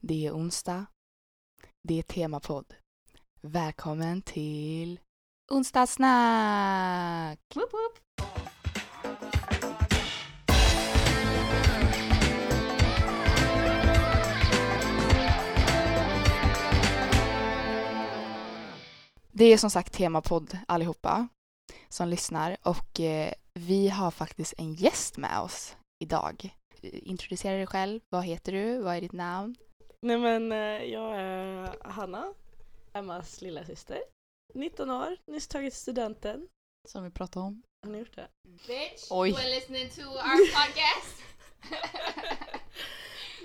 Det är onsdag. Det är temapodd. Välkommen till onsdagssnack! Woop woop. Det är som sagt temapodd allihopa som lyssnar och eh, vi har faktiskt en gäst med oss idag. Introducera dig själv. Vad heter du? Vad är ditt namn? Nej men eh, jag är Hanna, Emmas lilla syster. 19 år, nyss tagit studenten. Som vi pratade om. Har ni gjort det? Bitch, Oj. you are listening to our podcast.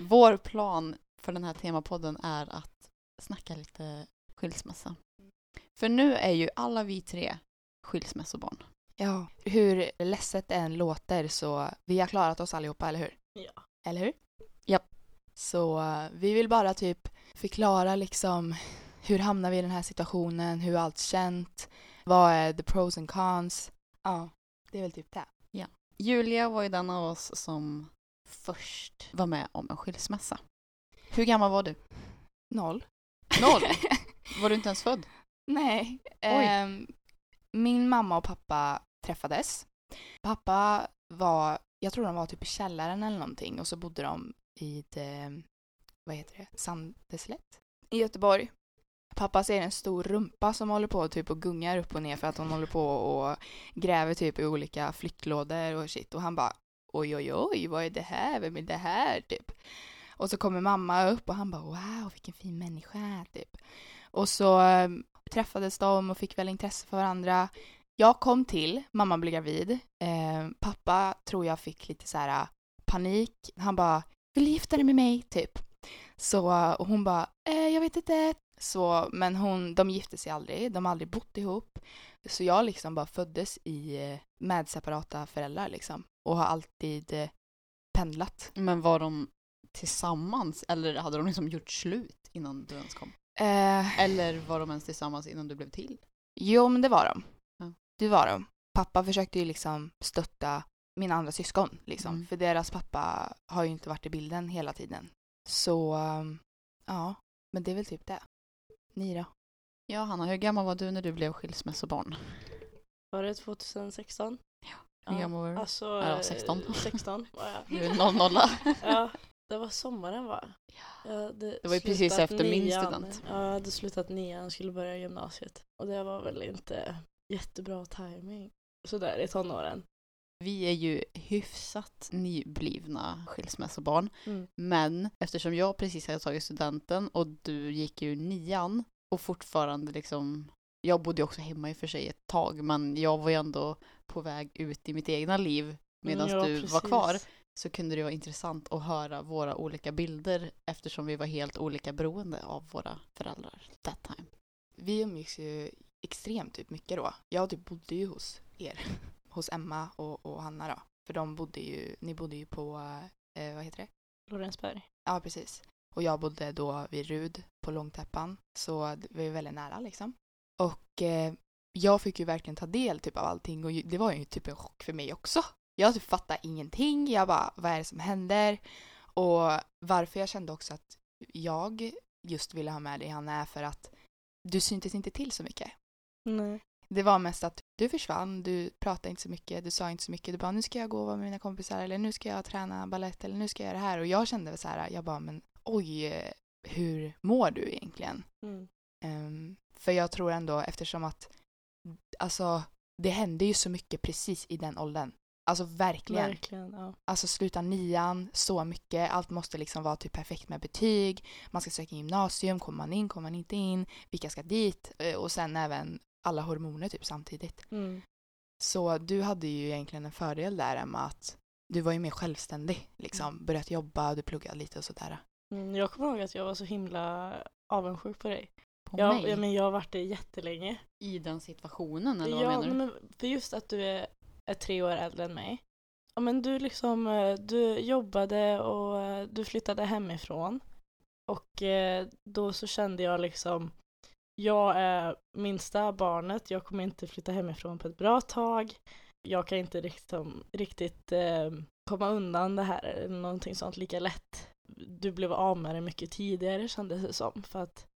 Vår plan för den här temapodden är att snacka lite skilsmässa. För nu är ju alla vi tre skilsmässobarn. Ja. Hur ledset det än låter så vi har klarat oss allihopa, eller hur? Ja. Eller hur? Japp. Så eh, vi vill bara typ förklara liksom hur hamnar vi i den här situationen, hur allt känt, vad är the pros and cons? Ja, det är väl typ det. Julia var ju den av oss som först var med om en skilsmässa. Hur gammal var du? Noll. Noll? Var du inte ens född? Nej. Ehm, min mamma och pappa träffades. Pappa var, jag tror de var typ i källaren eller någonting och så bodde de i eh, vad heter det, Sandeslätt i Göteborg. Pappa ser en stor rumpa som håller på typ och gungar upp och ner för att hon håller på och gräver typ i olika flyttlådor och shit och han bara oj oj oj vad är det här, vem är det här typ. Och så kommer mamma upp och han bara wow vilken fin människa typ. Och så ehm, träffades de och fick väl intresse för varandra. Jag kom till, mamma blev gravid. Eh, pappa tror jag fick lite så här panik. Han bara, vill du gifta dig med mig? Typ. Så, och hon bara, eh, jag vet inte. Så, men hon, de gifte sig aldrig, de har aldrig bott ihop. Så jag liksom bara föddes i, eh, med separata föräldrar liksom. Och har alltid eh, pendlat. Men var de tillsammans eller hade de liksom gjort slut innan du ens kom? Eh, Eller var de ens tillsammans innan du blev till? Jo, men det var de. Ja. Det var de. Pappa försökte ju liksom stötta mina andra syskon, liksom. Mm. För deras pappa har ju inte varit i bilden hela tiden. Så, um, ja. Men det är väl typ det. Ni då? Ja, Hanna, hur gammal var du när du blev skilsmässobarn? Var det 2016? Hur gammal var du? Alltså, Ja, eh, 16. 16 var jag. Du är 00 Ja, det var sommaren va? Jag hade Det var ju precis efter min nian. student. Ja, jag hade slutat nian och skulle börja gymnasiet. Och det var väl inte jättebra timing. Sådär i tonåren. Vi är ju hyfsat nyblivna skilsmässobarn. Mm. Men eftersom jag precis hade tagit studenten och du gick ju nian och fortfarande liksom jag bodde ju också hemma i och för sig ett tag men jag var ju ändå på väg ut i mitt egna liv medan Mm, Ja, du var precis. kvar så kunde det vara intressant att höra våra olika bilder eftersom vi var helt olika beroende av våra föräldrar that time. Vi umgicks ju extremt typ mycket då. Jag typ bodde ju hos er. Hos Emma och, och Hanna då. För de bodde ju, ni bodde ju på, eh, vad heter det? Lorensberg. Ja, precis. Och jag bodde då vid Rud på Långtäppan. Så det var ju väldigt nära liksom. Och eh, jag fick ju verkligen ta del typ av allting och det var ju typ en chock för mig också. Jag typ fattade ingenting. Jag bara, vad är det som händer? Och varför jag kände också att jag just ville ha med dig Hanna är för att du syntes inte till så mycket. Nej. Det var mest att du försvann, du pratade inte så mycket, du sa inte så mycket. Du bara, nu ska jag gå och vara med mina kompisar eller nu ska jag träna ballett eller nu ska jag göra det här. Och jag kände så här, jag bara, men oj, hur mår du egentligen? Mm. Ehm, för jag tror ändå eftersom att, alltså, det hände ju så mycket precis i den åldern. Alltså verkligen. Verkligen, ja. Alltså sluta nian, så mycket. Allt måste liksom vara typ perfekt med betyg. Man ska söka gymnasium, kommer man in, kommer man inte in, vilka ska dit? Eh, Och sen även alla hormoner typ samtidigt. Mm. Så du hade ju egentligen en fördel där Emma att du var ju mer självständig liksom. Börjat jobba, du pluggade lite och sådär. Mm, jag kommer ihåg att jag var så himla avundsjuk på dig. På Jag, mig? ja, men jag har varit det jättelänge. I den situationen eller vad ja, menar du? men för just att du är, är tre år äldre än mig. Ja, men du liksom, eh, du jobbade och eh, du flyttade hemifrån. Och eh, då så kände jag liksom, jag är minsta barnet, jag kommer inte flytta hemifrån på ett bra tag. Jag kan inte liksom, riktigt eh, komma undan det här eller någonting sånt lika lätt. du blev av med det mycket tidigare kändes det som. För att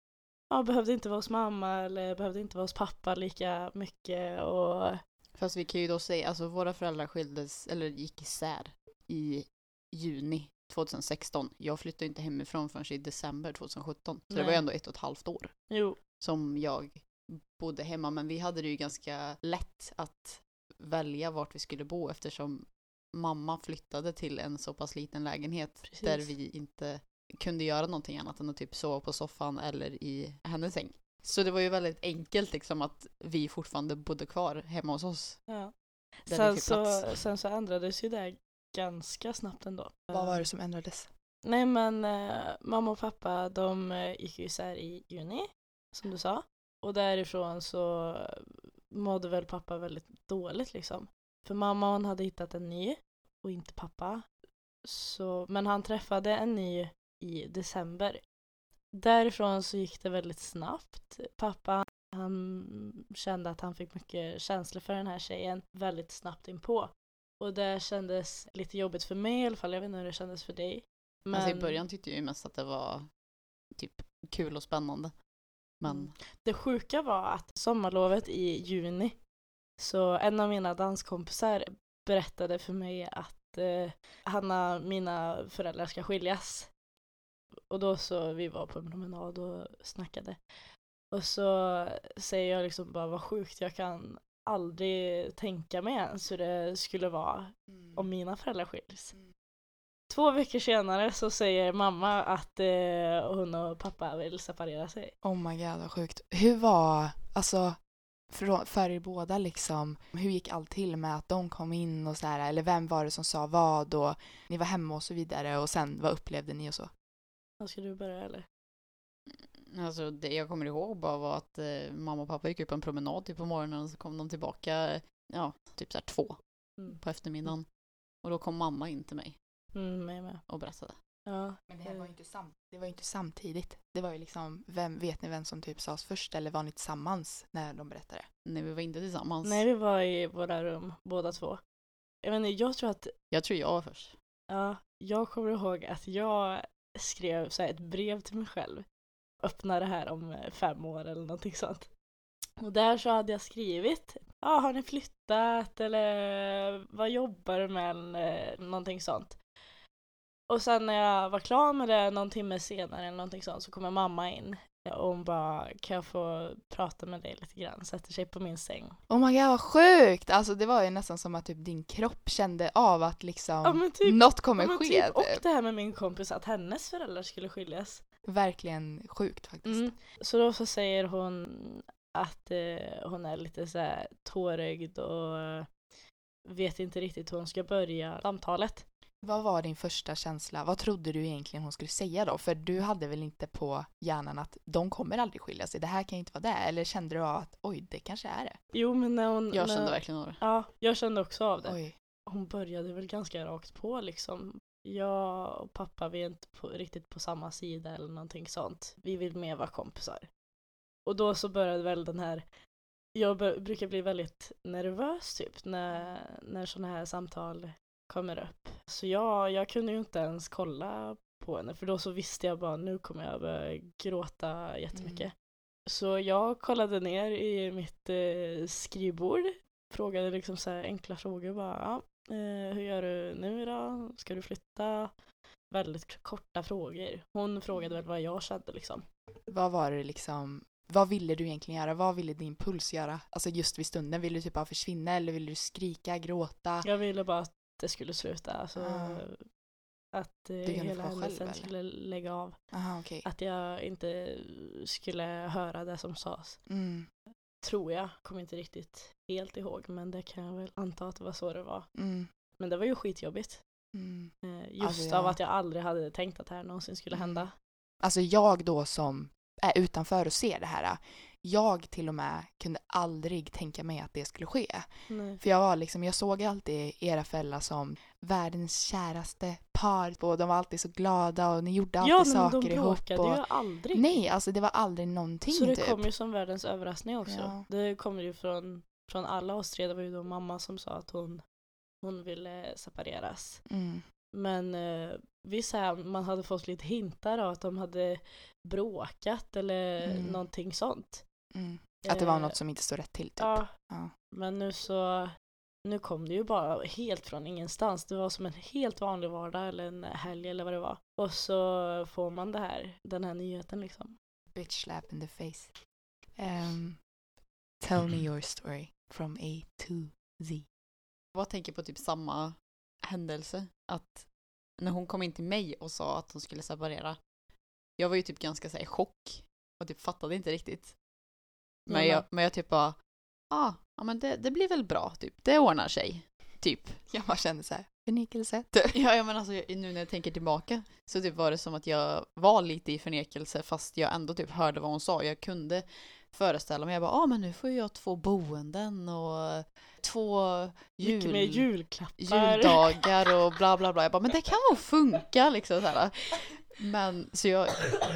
ja, behövde inte vara hos mamma eller behövde inte vara hos pappa lika mycket och Fast vi kan ju då säga, alltså våra föräldrar skildes, eller gick isär i juni 2016. Jag flyttade inte hemifrån förrän i december 2017. Så det var ju Nej. ändå ett och ett halvt år jo, som jag bodde hemma. Men vi hade det ju ganska lätt att välja vart vi skulle bo eftersom mamma flyttade till en så pass liten lägenhet Precis. där vi inte kunde göra någonting annat än att typ sova på soffan eller i hennes säng. Så det var ju väldigt enkelt liksom att vi fortfarande bodde kvar hemma hos oss. ja. Sen så, sen så ändrades ju det ganska snabbt ändå. Vad var det som ändrades? Nej men eh, mamma och pappa de eh, gick ju isär i juni, som du sa. Och därifrån så mådde väl pappa väldigt dåligt liksom. För mamma hon hade hittat en ny och inte pappa. Så, men han träffade en ny i december. Därifrån så gick det väldigt snabbt. Pappa han kände att han fick mycket känslor för den här tjejen väldigt snabbt inpå. Och det kändes lite jobbigt för mig i alla fall. Jag vet inte hur det kändes för dig. Men Alltså i början tyckte jag ju mest att det var typ kul och spännande. Men Mm. det sjuka var att sommarlovet i juni så en av mina danskompisar berättade för mig att eh, Hanna, mina föräldrar ska skiljas. Och då så, vi var på en promenad och snackade. Och så säger jag liksom bara vad sjukt, jag kan aldrig tänka mig ens hur det skulle vara om mina föräldrar skiljs. Mm. Två veckor senare så säger mamma att eh, hon och pappa vill separera sig. Oh my god vad sjukt. Hur var, alltså för, för er båda liksom, hur gick allt till med att de kom in och så här, eller vem var det som sa vad och ni var hemma och så vidare och sen vad upplevde ni och så? Ska du börja eller? Alltså det jag kommer ihåg bara var att eh, mamma och pappa gick ut på en promenad typ på morgonen och så kom de tillbaka, ja, typ så här två Mm. på eftermiddagen. Och då kom mamma in till mig Mm, mig med. och berättade. Ja. Men det här var ju inte, sam- det var ju inte samtidigt. Det var ju liksom, vem, vet ni vem som typ sades först eller var ni tillsammans när de berättade? Nej, vi var inte tillsammans. Nej, vi var i våra rum båda två. Jag inte, jag tror att, Jag tror jag var först. ja, jag kommer ihåg att jag skrev så här ett brev till mig själv. Öppna det här om eh, fem år eller någonting sånt. Och där så hade jag skrivit, ja har ni flyttat eller vad jobbar du med eller eh, någonting sånt. Och sen när jag var klar med det någon timme senare eller någonting sånt så kommer mamma in och hon bara kan jag få prata med dig lite grann, sätter sig på min säng. Oh my god vad sjukt! Alltså det var ju nästan som att typ din kropp kände av att liksom Ja typ, något kommer ja, ske. typ, och typ. det här med min kompis att hennes föräldrar skulle skiljas. Verkligen sjukt faktiskt. Mm. Så då så säger hon att eh, hon är lite så här tårögd och eh, vet inte riktigt hur hon ska börja samtalet. Vad var din första känsla? Vad trodde du egentligen hon skulle säga då? För du hade väl inte på hjärnan att de kommer aldrig skilja sig, det här kan inte vara det. Eller kände du av att oj, det kanske är det? Jo men när hon... Jag när, kände verkligen av det. Ja, jag kände också av det. Oj. Hon började väl ganska rakt på liksom. Jag och pappa vi är inte på, riktigt på samma sida eller någonting sånt. Vi vill mer vara kompisar. Och då så började väl den här jag brukar bli väldigt nervös typ när, när sådana här samtal kommer upp. Så jag, jag kunde ju inte ens kolla på henne för då så visste jag bara nu kommer jag börja gråta jättemycket. Mm. Så jag kollade ner i mitt eh, skrivbord, frågade liksom så här enkla frågor bara. Ja, eh, hur gör du nu då? Ska du flytta? Väldigt korta frågor. Hon frågade väl vad jag kände liksom. Vad var det liksom, vad ville du egentligen göra? Vad ville din puls göra? Alltså just vid stunden, ville du typ bara försvinna eller ville du skrika, gråta? Jag ville bara det skulle sluta. Alltså, Ah. Att eh, hela händelsen skulle lägga av. Aha, okej. Att jag inte skulle höra det som sades. Mm, Tror jag. Kommer inte riktigt helt ihåg men det kan jag väl anta att det var så det var. mm, Men det var ju skitjobbigt. mm. Eh, Just Alltså, av jag- att jag aldrig hade tänkt att det här någonsin skulle Mm. hända. Alltså jag då som är utanför och ser det här, jag till och med kunde aldrig tänka mig att det skulle ske. Nej. För jag var liksom, jag såg alltid era föräldrar som världens käraste par och de var alltid så glada och ni gjorde alltid Ja men saker de ihop. Och... ju aldrig. Nej, alltså det var aldrig någonting så det typ. kom ju som världens överraskning också. Ja. Det kommer ju från, från alla oss tre. Det var ju då mamma som sa att hon, hon ville separeras. Mm. Men eh, här, man hade fått lite hintar av att de hade bråkat eller Mm. någonting sånt. Mm. Att det var Eh, något som inte stod rätt till typ. Ja, Ja. men nu så nu kom det ju bara helt från ingenstans. Det var som en helt vanlig vardag eller en helg eller vad det var. Och så får man det här, den här nyheten liksom. Bitch slap in the face. Um, tell me your story from A to Z. Jag tänker på typ samma händelse. Att när hon kom in till mig och sa att hon skulle separera. Jag var ju typ ganska så här, i chock och typ fattade inte riktigt. Men, Mm. jag, men jag typ bara, ah, ja men det, det blir väl bra typ. Det ordnar sig. Typ. Jag bara kände så här, förnekelse. Ja, ja men alltså jag- nu när jag tänker tillbaka så typ var det som att jag var lite i förnekelse fast jag ändå typ hörde vad hon sa. Jag kunde föreställa mig, jag bara, ah men nu får jag två boenden och två jul... Mycket mer julklappar. juldagar och bla bla bla. Jag bara, men det kan nog funka liksom så här. Men så jag,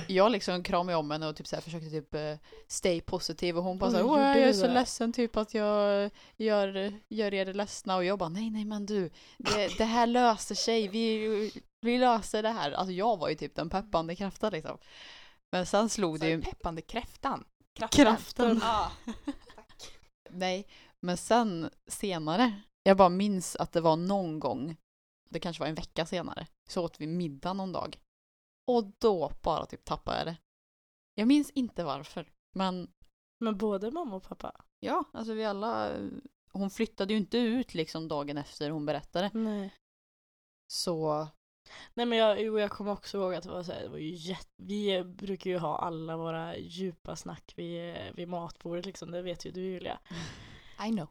jag liksom kramade om henne och typ så här försökte typ eh, stay positiv och hon bara Oj, så här, gjorde "Åh, jag är så det?" ledsen typ att jag gör, gör er ledsna och jag bara nej nej men du det, det här löser sig, vi, vi löser det här. Alltså jag var ju typ den peppande kraften liksom. Men sen slog det Så ju peppande kräftan. kraften. Ja. Nej, men sen senare, jag bara minns att det var någon gång, det kanske var en vecka senare, så åt vi middag någon dag. Och då bara typ tappade jag det. Jag minns inte varför, men Men både mamma och pappa? ja, alltså vi alla, hon flyttade ju inte ut liksom dagen efter hon berättade. Nej. Så, Nej men jag, jo, jag kommer också ihåg att det var så här, det var ju jätte, vi brukar ju ha alla våra djupa snack vid, vid matbordet liksom, det vet ju du Julia. I know.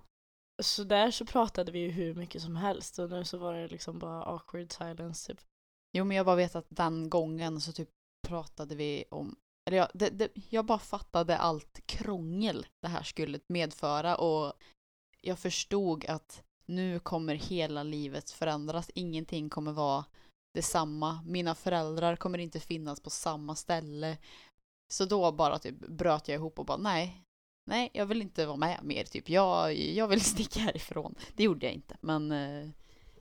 Så där så pratade vi ju hur mycket som helst och nu så var det liksom bara awkward silence typ jo men jag bara vet att den gången så typ pratade vi om eller jag, det, det, jag bara fattade allt krångel det här skulle medföra och jag förstod att nu kommer hela livet förändras. Ingenting kommer vara detsamma. Mina föräldrar kommer inte finnas på samma ställe. Så då bara typ bröt jag ihop och bara nej, nej, jag vill inte vara med mer. Typ. Jag, jag vill sticka härifrån. Det gjorde jag inte, men eh,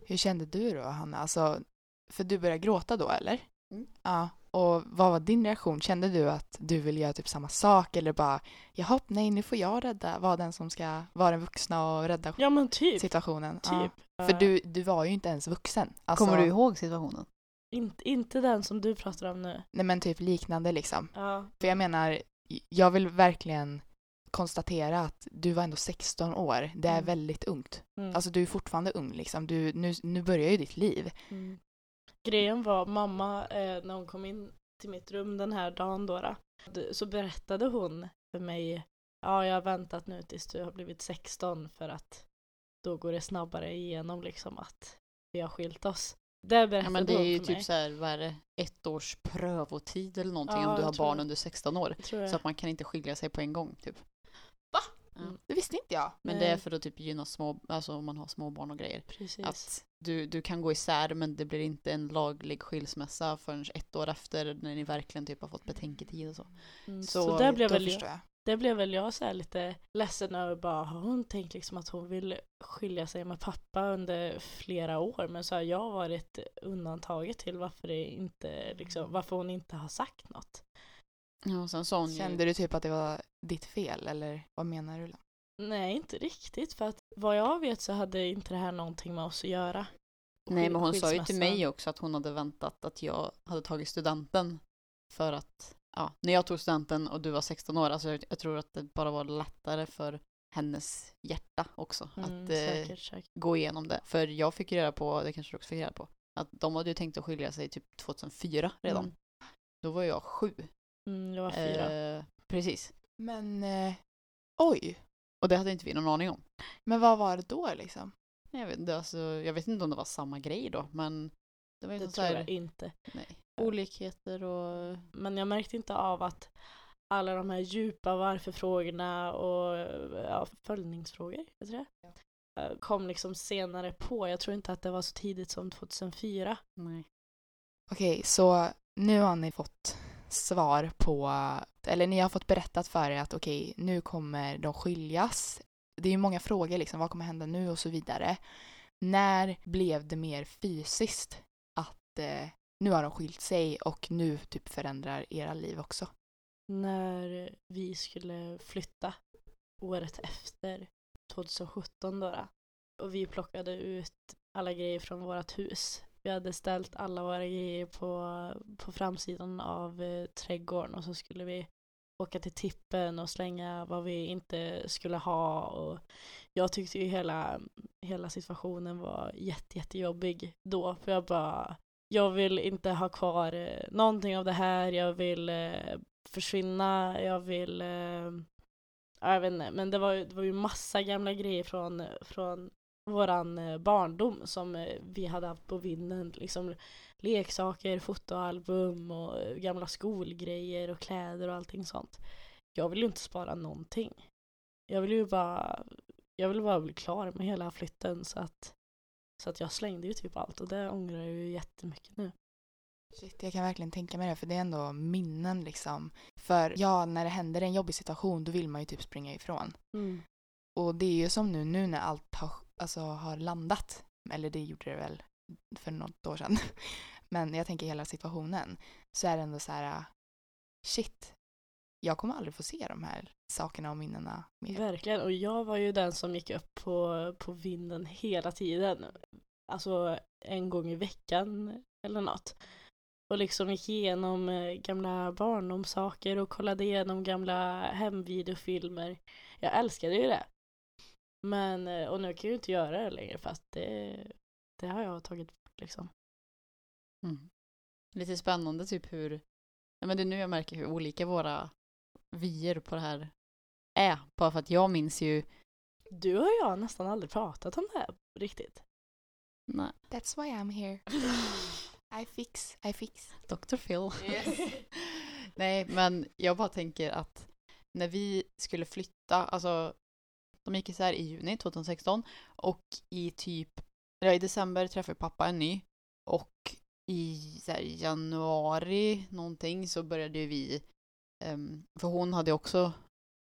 Hur kände du då, Hanna? Alltså, för du började gråta då, eller? Mm. Ja. Och vad var din reaktion? Kände du att du ville göra typ samma sak eller bara jaha, nej, nu får jag rädda, vara den som ska vara den vuxna och rädda Ja men typ. situationen? Typ. Ja. För du, du var ju inte ens vuxen. Alltså, kommer du ihåg situationen? Inte, inte den som du pratar om nu. Nej men typ liknande liksom. Ja. För jag menar, jag vill verkligen konstatera att du var ändå 16 år. Det är Mm. väldigt ungt. Mm. Alltså du är fortfarande ung liksom. Du, nu, nu börjar ju ditt liv. Mm. Grejen var, mamma, eh, när hon kom in till mitt rum den här dagen då, då, så berättade hon för mig, ja jag har väntat nu tills du har blivit 16 för att då går det snabbare igenom liksom att vi har skilt oss. Det berättade Ja men det är ju typ mig. så här, vad är det, ett års prövotid eller någonting Ja, om du har barn det. under 16 år. Så att man kan inte skilja sig på en gång typ. Ja. Mm. Det visste inte jag. Men Nej. det är för att typ gynna små, alltså om man har små barn och grejer. Precis. Att du, du kan gå isär men det blir inte en laglig skilsmässa förrän ett år efter när ni verkligen typ har fått betänketid och så. Mm, så så, där blev väl jag, jag. det blev väl jag så här lite ledsen över bara, har hon tänkt liksom att hon vill skilja sig med pappa under flera år men så har jag varit undantaget till varför det inte liksom, varför hon inte har sagt något. Ja, sen sa hon Kände ju, du typ att det var ditt fel eller vad menar du? Nej, inte riktigt för att vad jag vet så hade inte det här någonting med oss att göra. nej men hon sa ju till mig också att hon hade väntat att jag hade tagit studenten för att, ja, när jag tog studenten och du var 16 år, alltså jag, jag tror att det bara var lättare för hennes hjärta också Mm, att eh, säkert, säkert. gå igenom det. För jag fick ju reda på, det kanske du också fick reda på, att de hade ju tänkt att skilja sig typ 2004 redan. Mm. Då var jag sju. Mm, jag var fyra. Eh, precis. Men eh, oj, Och det hade inte vi någon aning om. men vad var det då liksom? Jag vet, inte, alltså, jag vet inte om det var samma grej då, men det var ju det tror här, jag inte. nej, olikheter och Men jag märkte inte av att alla de här djupa varför-frågorna och ja, följningsfrågor, heter det? Eh, kom liksom senare på. Jag tror inte att det var så tidigt som 2004. nej. Okej, så nu har ni fått svar på, eller ni har fått berättat för er att okej, nu kommer de skiljas. Det är ju många frågor liksom, vad kommer hända nu och så vidare. När blev det mer fysiskt att eh, nu har de skilt sig och nu typ förändrar era liv också. När vi skulle flytta året efter, 2017 då, då och vi plockade ut alla grejer från vårt hus. Vi hade ställt alla våra grejer på, på framsidan av eh, trädgården och så skulle vi åka till tippen och slänga vad vi inte skulle ha och jag tyckte ju hela, hela situationen var jätte, jättejobbig då för jag bara jag vill inte ha kvar eh, någonting av det här, jag vill eh, försvinna, jag vill eh, jag vet inte, men det var, det var ju massa gamla grejer från, från våran eh, barndom som eh, vi hade haft på vinden. Liksom leksaker, fotoalbum och eh, gamla skolgrejer och kläder och allting sånt. Jag vill ju inte spara någonting. Jag vill ju bara, jag vill bara bli klar med hela flytten så att, så att jag slängde ju typ allt och det ångrar jag ju jättemycket nu. Shit, jag kan verkligen tänka mig det, för det är ändå minnen liksom. För ja, när det händer en jobbig situation, då vill man ju typ springa ifrån. Mm. Och det är ju som nu, nu när allt har, alltså, har landat, eller det gjorde det väl för något år sedan. Men jag tänker hela situationen, så är det ändå så här, äh, shit, jag kommer aldrig få se de här sakerna och minnena mer. Verkligen, och jag var ju den som gick upp på, på vinden hela tiden. Alltså en gång i veckan eller något. Och liksom gick igenom äh, gamla barndomssaker och kollade igenom gamla hemvideofilmer. Jag älskade ju det. Men, eh, och nu kan jag ju inte göra det längre fast det, det har jag tagit bort liksom. Mm. Lite spännande typ hur, ja men det är nu jag märker hur olika våra vyer på det här är. Bara för att jag minns ju, Du och jag har nästan aldrig pratat om det här riktigt. nej, That's why I'm here. I fix, I fix. Dr. Phil. Yes. nej, men jag bara tänker att när vi skulle flytta, alltså de gick isär i juni 2016 och i typ, eller i december träffade pappa en ny och i så här, januari någonting så började ju vi, um, för hon hade också,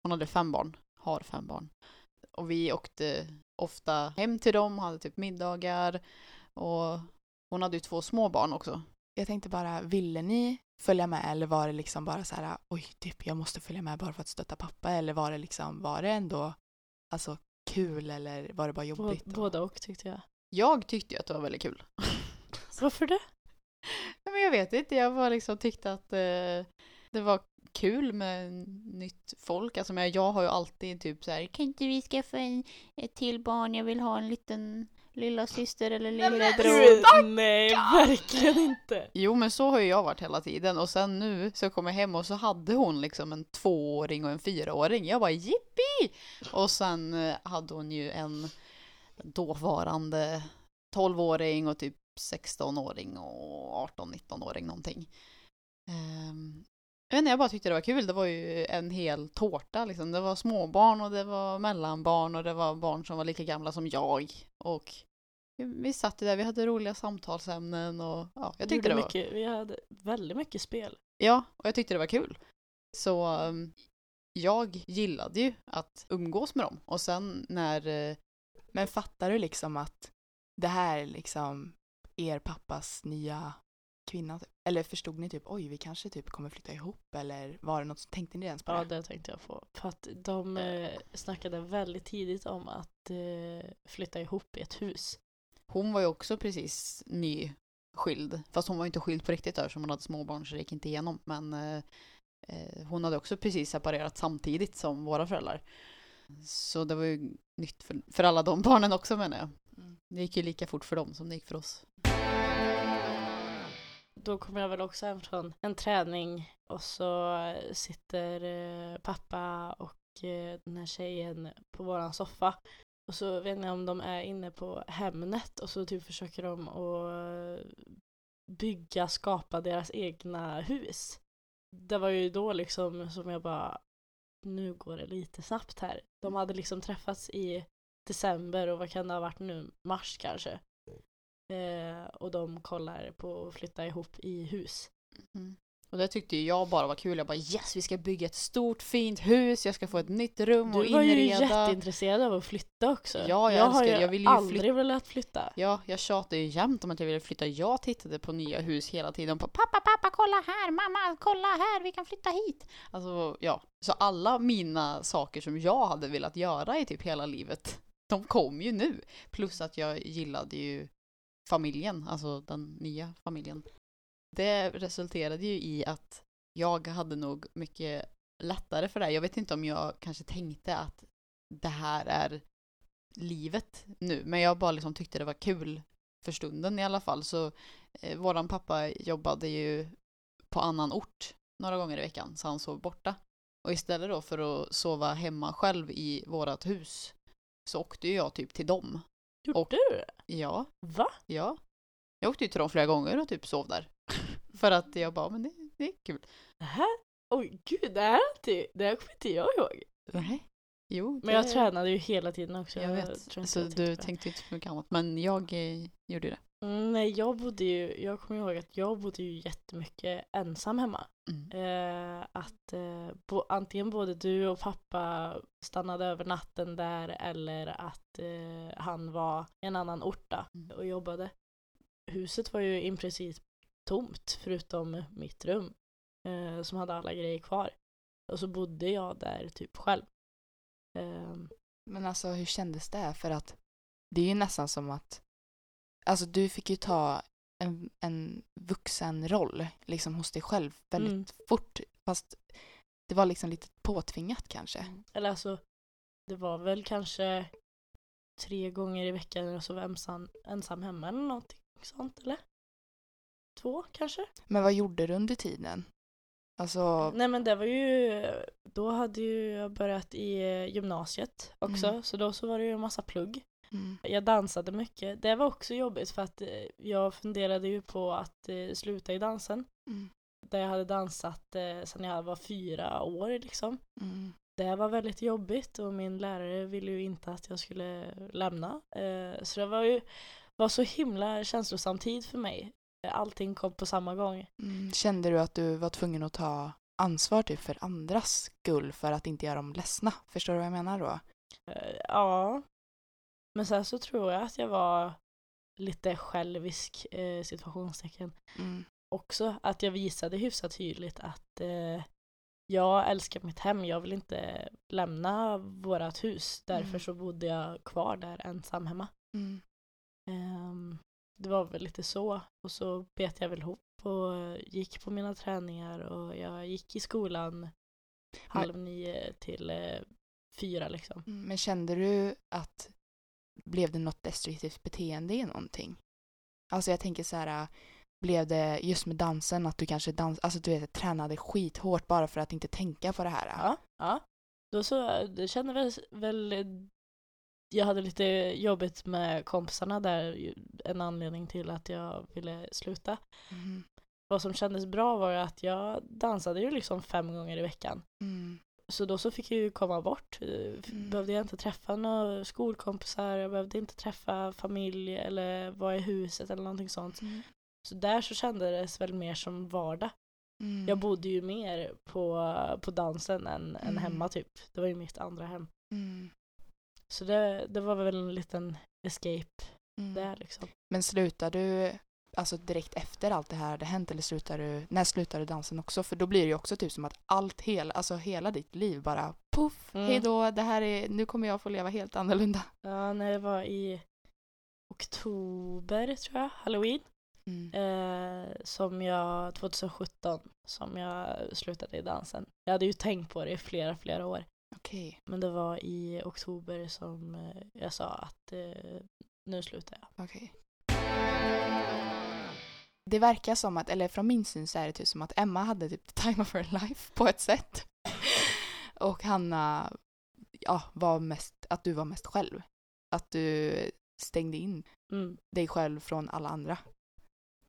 hon hade fem barn, har fem barn. Och vi åkte ofta hem till dem, hade typ middagar och hon hade ju två små barn också. Jag tänkte bara, ville ni följa med eller var det liksom bara så här, oj, typ jag måste följa med bara för att stötta pappa eller var det liksom, var det ändå alltså kul eller var det bara jobbigt? och- Båda och tyckte jag. Jag tyckte ju att det var väldigt kul. Varför det? Nej, Men jag vet inte, jag bara liksom tyckte att eh, det var kul med nytt folk. Alltså men jag har ju alltid typ så här, kan inte vi skaffa en, ett till barn? Jag vill ha en liten lilla syster eller lillebror. Nej, verkligen inte. Jo men så har ju jag varit hela tiden och sen nu så kom jag hem och så hade hon liksom en tvååring och en fyraåring. Jag bara jippi! Och sen eh, hade hon ju en dåvarande tolvåring och typ 16-åring och 18-19-åring någonting. Jag vet inte, jag bara tyckte det var kul. Det var ju en hel tårta liksom. Det var småbarn och det var mellanbarn och det var barn som var lika gamla som jag. Och vi, satt där, vi hade roliga samtalsämnen och ja, jag tyckte det var... mycket, Vi hade väldigt mycket spel. Ja, och jag tyckte det var kul. Så um, jag gillade ju att umgås med dem. Och sen när... eh, Men fattar du liksom att det här är liksom er pappas nya kvinna? typ? Eller förstod ni typ, oj, vi kanske typ kommer flytta ihop eller var det något, tänkte ni ens på Ja, det? tänkte jag på. För att de eh, snackade väldigt tidigt om att eh, flytta ihop i ett hus. Hon var ju också precis nyskild. Fast hon var ju inte skild på riktigt där som hon hade småbarn så det gick inte igenom. Men eh, eh, hon hade också precis separerat samtidigt som våra föräldrar. Så det var ju nytt för, för alla de barnen också menar jag. Mm. Det gick ju lika fort för dem som det gick för oss. Då kommer jag väl också hem från en träning och så sitter eh, pappa och eh, den här tjejen på våran soffa. Och så vet jag om de är inne på Hemnet och så typ försöker de att eh, bygga, skapa deras egna hus. Det var ju då liksom som jag bara, nu går det lite snabbt här. De hade liksom träffats i december och vad kan det ha varit nu, mars kanske. Eh, och de kollar på att flytta ihop i hus. Mm. Och det tyckte jag bara var kul. Jag bara yes, vi ska bygga ett stort fint hus, jag ska få ett nytt rum och Du var ju inreda. jätteintresserad av att flytta också. Ja, jag jag har älskar- ju jag vill ju aldrig flyt- velat flytta. Ja, jag tjatade ju jämt om att jag ville flytta. Jag tittade på nya hus hela tiden. På, pappa, pappa, kolla här! Mamma, kolla här! Vi kan flytta hit! Alltså, ja. Så alla mina saker som jag hade velat göra i typ hela livet, de kom ju nu. Plus att jag gillade ju familjen, alltså den nya familjen. Det resulterade ju i att jag hade nog mycket lättare för det. Jag vet inte om jag kanske tänkte att det här är livet nu. Men jag bara liksom tyckte det var kul för stunden i alla fall. Så eh, våran pappa jobbade ju på annan ort några gånger i veckan, så han sov borta. Och istället då för att sova hemma själv i vårat hus så åkte ju jag typ till dem. Gjorde Och- du det? Ja, Va? ja. Jag åkte ju till dem flera gånger och typ sov där. för att jag bara, men det, det är kul. Det här? Oj gud, det här, är inte, det här kommer inte jag ihåg. Nej. Jo, Men jag det- tränade ju hela tiden också. Jag vet. inte Så jag du på tänkte inte så mycket annat. Men jag eh, gjorde ju det. Mm, nej, jag bodde ju, jag kommer ihåg att jag bodde ju jättemycket ensam hemma. Mm. Eh, att eh, bo, antingen både du och pappa stannade över natten där eller att eh, han var i en annan ort då, Mm. och jobbade. Huset var ju i princip tomt förutom mitt rum eh, som hade alla grejer kvar. Och så bodde jag där typ själv. Ehm, Men alltså hur kändes det? För att det är ju nästan som att Alltså du fick ju ta en, en vuxen roll liksom hos dig själv väldigt Mm. fort. Fast det var liksom lite påtvingat kanske. Eller alltså, det var väl kanske tre gånger i veckan jag sov ensam, ensam hemma eller någonting sånt eller? Två kanske? Men vad gjorde du under tiden? Alltså, Nej men det var ju, då hade ju jag börjat i eh, gymnasiet också, Mm. så då så var det ju en massa plugg. Mm, Jag dansade mycket. Det var också jobbigt för att eh, jag funderade ju på att eh, sluta i dansen. mm, Där jag hade dansat eh, sedan jag var fyra år liksom. mm, Det var väldigt jobbigt och min lärare ville ju inte att jag skulle lämna. Så det var ju var så himla känslosam tid för mig. Allting kom på samma gång. mm. Kände du att du var tvungen att ta ansvar typ för andras skull för att inte göra dem ledsna? Förstår du vad jag menar då? Ja. Men sen så tror jag att jag var lite självisk, eh, situationstecken. Mm, Också att jag visade hyfsat tydligt att eh, jag älskar mitt hem, jag vill inte lämna vårat hus. Därför Mm. så bodde jag kvar där ensam hemma. mm, Ehm, det var väl lite så. Och så bet jag väl ihop och gick på mina träningar och jag gick i skolan halv nio till eh, fyra liksom. mm. Men kände du att blev det något destruktivt beteende i någonting? Alltså jag tänker så här, blev det just med dansen att du kanske dans, alltså du vet, tränade skithårt bara för att inte tänka på det här? Ja, ja. Då så, det kände väl, väl jag hade lite jobbigt med kompisarna där, en anledning till att jag ville sluta. Mm, Vad som kändes bra var att jag dansade ju liksom fem gånger i veckan. mm, Så då så fick jag ju komma bort. Eh, Mm. Behövde jag inte träffa några skolkompisar, jag behövde inte träffa familj eller vara i huset eller någonting sånt. mm, Så där så kändes det väl mer som vardag. mm, Jag bodde ju mer på, på dansen än, än Mm. hemma typ. Det var ju mitt andra hem. mm, Så det, det var väl en liten escape mm. där liksom. Men slutade du alltså direkt efter allt det här hade hänt eller slutade du, när slutade du dansen också? För då blir det ju också typ som att allt, hela, alltså hela ditt liv bara poff, Mm. hej då, det här är, nu kommer jag få leva helt annorlunda. Ja, när det var i oktober tror jag, halloween. Mm. Eh, som jag, 2017, som jag slutade i dansen. Jag hade ju tänkt på det i flera, flera år. Okej, Men det var i oktober som eh, jag sa att eh, nu slutar jag. okej. Det verkar som att, eller från min syn så är det typ som att Emma hade typ the time of her life på ett sätt. Och Hanna, ja, var mest, att du var mest själv. Att du stängde in Mm. dig själv från alla andra.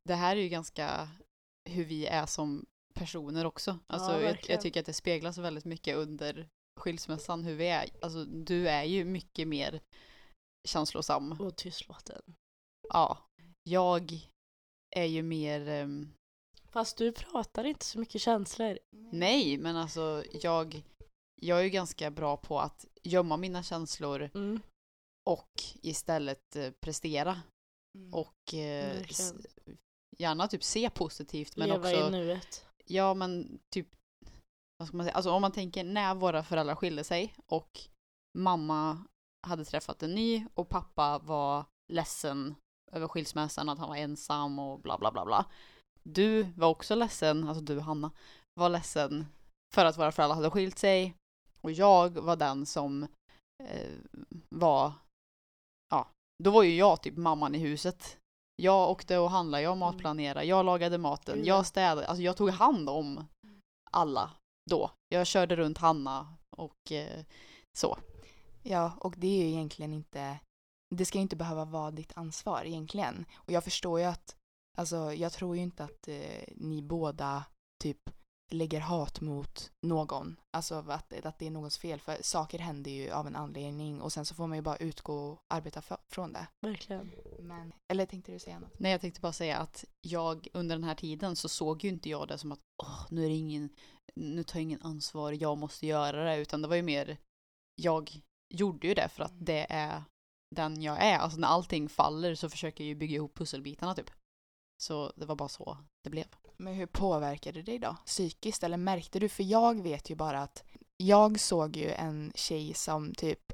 Det här är ju ganska hur vi är som personer också. Alltså, jag, verkligen. jag tycker att det speglas väldigt mycket under skilsmässan hur vi är. Alltså, du är ju mycket mer känslosam. Och tystlåten. Ja. Jag är ju mer... ehm, Fast du pratar inte så mycket känslor. Nej, men alltså jag, jag är ju ganska bra på att gömma mina känslor Mm. och istället eh, prestera. Mm. Och eh, gärna typ se positivt men Leva också i nuet. Ja, men typ, vad ska man säga, alltså om man tänker när våra föräldrar skilde sig och mamma hade träffat en ny och pappa var ledsen över skilsmässan, att han var ensam och bla bla bla bla. Du var också ledsen, alltså du Hanna, var ledsen för att våra föräldrar hade skilt sig och jag var den som eh, var, ja, då var ju jag typ mamman i huset. Jag åkte och handlade, jag matplanerade, jag lagade maten, ja. jag städade, alltså jag tog hand om alla då. Jag körde runt Hanna och eh, så. Ja, och det är ju egentligen inte, det ska ju inte behöva vara ditt ansvar egentligen. Och jag förstår ju att, alltså jag tror ju inte att eh, ni båda typ lägger hat mot någon. Alltså att, att det är någons fel, för saker händer ju av en anledning och sen så får man ju bara utgå och arbeta för, från det. Verkligen. Men, eller tänkte du säga något? Nej, jag tänkte bara säga att jag under den här tiden så såg ju inte jag det som att Åh, nu är det ingen, nu tar jag ingen ansvar, jag måste göra det, utan det var ju mer, jag gjorde ju det för att det är den jag är. Alltså när allting faller så försöker jag ju bygga ihop pusselbitarna typ. Så det var bara så det blev. Men hur påverkade det dig då? Psykiskt? Eller märkte du? För jag vet ju bara att jag såg ju en tjej som typ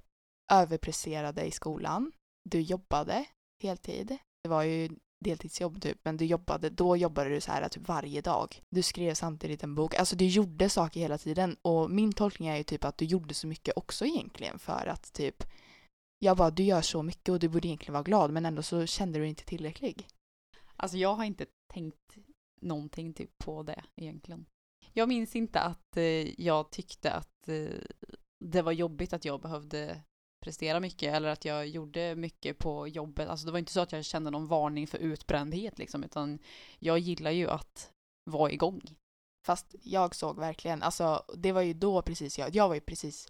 överpresterade i skolan. Du jobbade heltid. Det var ju deltidsjobb typ, men du jobbade, då jobbade du så här typ varje dag. Du skrev samtidigt en bok, alltså du gjorde saker hela tiden och min tolkning är ju typ att du gjorde så mycket också egentligen för att typ jag bara, du gör så mycket och du borde egentligen vara glad men ändå så kände du dig inte tillräcklig. Alltså jag har inte tänkt någonting typ på det egentligen. Jag minns inte att eh, jag tyckte att eh, det var jobbigt att jag behövde prestera mycket eller att jag gjorde mycket på jobbet. Alltså det var inte så att jag kände någon varning för utbrändhet liksom utan jag gillar ju att vara igång. Fast jag såg verkligen, alltså det var ju då precis jag, jag var ju precis,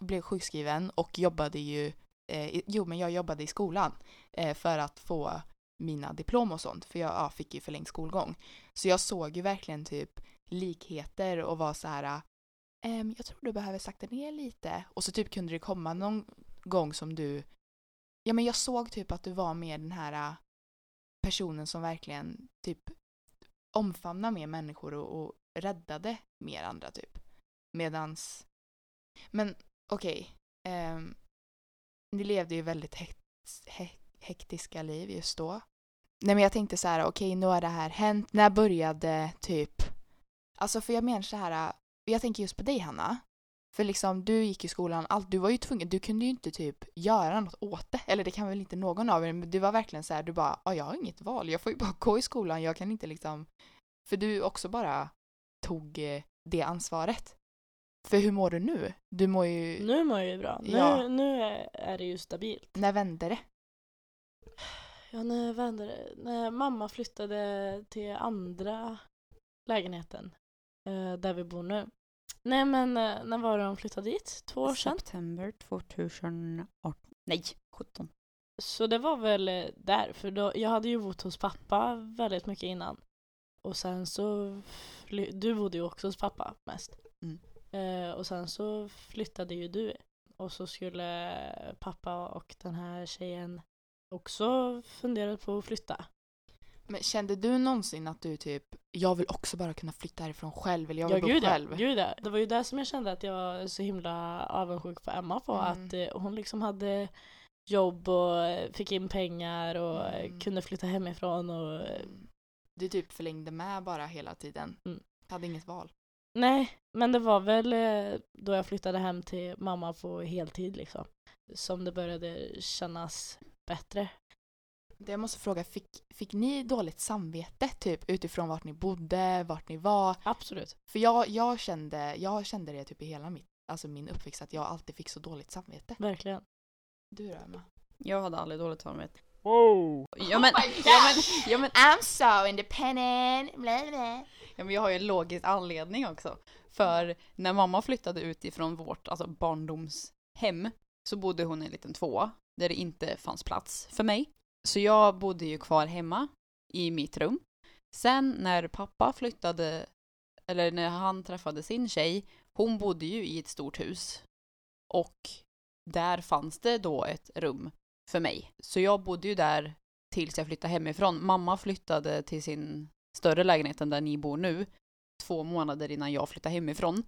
blev sjukskriven och jobbade ju, eh, jo men jag jobbade i skolan eh, för att få mina diplom och sånt, för jag ja, fick ju förlängd skolgång. Så jag såg ju verkligen typ likheter och var så här, ehm, jag tror du behöver sakta ner lite. Och så typ kunde det komma någon gång som du, ja men jag såg typ att du var med den här eh, personen som verkligen typ omfamnade mer människor och, och räddade mer andra typ. Medans, men okej, ehm, ni levde ju väldigt hekt, hektiska liv just då. Nej men jag tänkte så här, okej nu har det här hänt, när började typ, alltså för jag menar så här, jag tänker just på dig Hanna. För liksom du gick i skolan, allt, du var ju tvungen, du kunde ju inte typ göra något åt det. Eller det kan väl inte någon av er, men du var verkligen så här, du bara, ja jag har inget val, jag får ju bara gå i skolan, jag kan inte liksom för du också bara tog eh, det ansvaret. För hur mår du nu? Du mår ju... Nu mår jag ju bra. Nu, Ja. nu är, det ju stabilt. När vände det? Ja, när vände det? När mamma flyttade till andra lägenheten eh, där vi bor nu. Nej men eh, när var det de flyttade dit? Två år sedan? September 2018. Nej, 17. Så det var väl eh, där, för då, jag hade ju bott hos pappa väldigt mycket innan. Och sen så, du bodde ju också hos pappa mest. Eh, och sen så flyttade ju du. Och så skulle pappa och den här tjejen också fundera på att flytta. Men kände du någonsin att du typ, jag vill också bara kunna flytta härifrån själv eller jag vill ja, bo gud, själv? Ja, gud ja. Det var ju där som jag kände att jag var så himla avundsjuk på Emma på. Mm. Att eh, hon liksom hade jobb och fick in pengar och Mm. kunde flytta hemifrån och Mm. Du typ förlängde med bara hela tiden. Mm. Hade inget val. Nej, men det var väl eh, då jag flyttade hem till mamma på heltid liksom. Som det började kännas bättre. Det jag måste fråga, fick, fick ni dåligt samvete typ utifrån vart ni bodde, vart ni var? Absolut. För jag, jag, kände, jag kände det typ i hela mitt, alltså min uppväxt att jag alltid fick så dåligt samvete. Verkligen. Du då Emma? Jag hade aldrig dåligt samvete. Wow! Ja men, Oh ja, men, ja, men, I'm so independent, bla bla ja, men jag har ju en logisk anledning också. För när mamma flyttade ut ifrån vårt alltså barndomshem så bodde hon i en liten tvåa där det inte fanns plats för mig. Så jag bodde ju kvar hemma i mitt rum. Sen när pappa flyttade, eller när han träffade sin tjej, hon bodde ju i ett stort hus. Och där fanns det då ett rum för mig. Så jag bodde ju där tills jag flyttade hemifrån. Mamma flyttade till sin större lägenhet än där ni bor nu två månader innan jag flyttade hemifrån.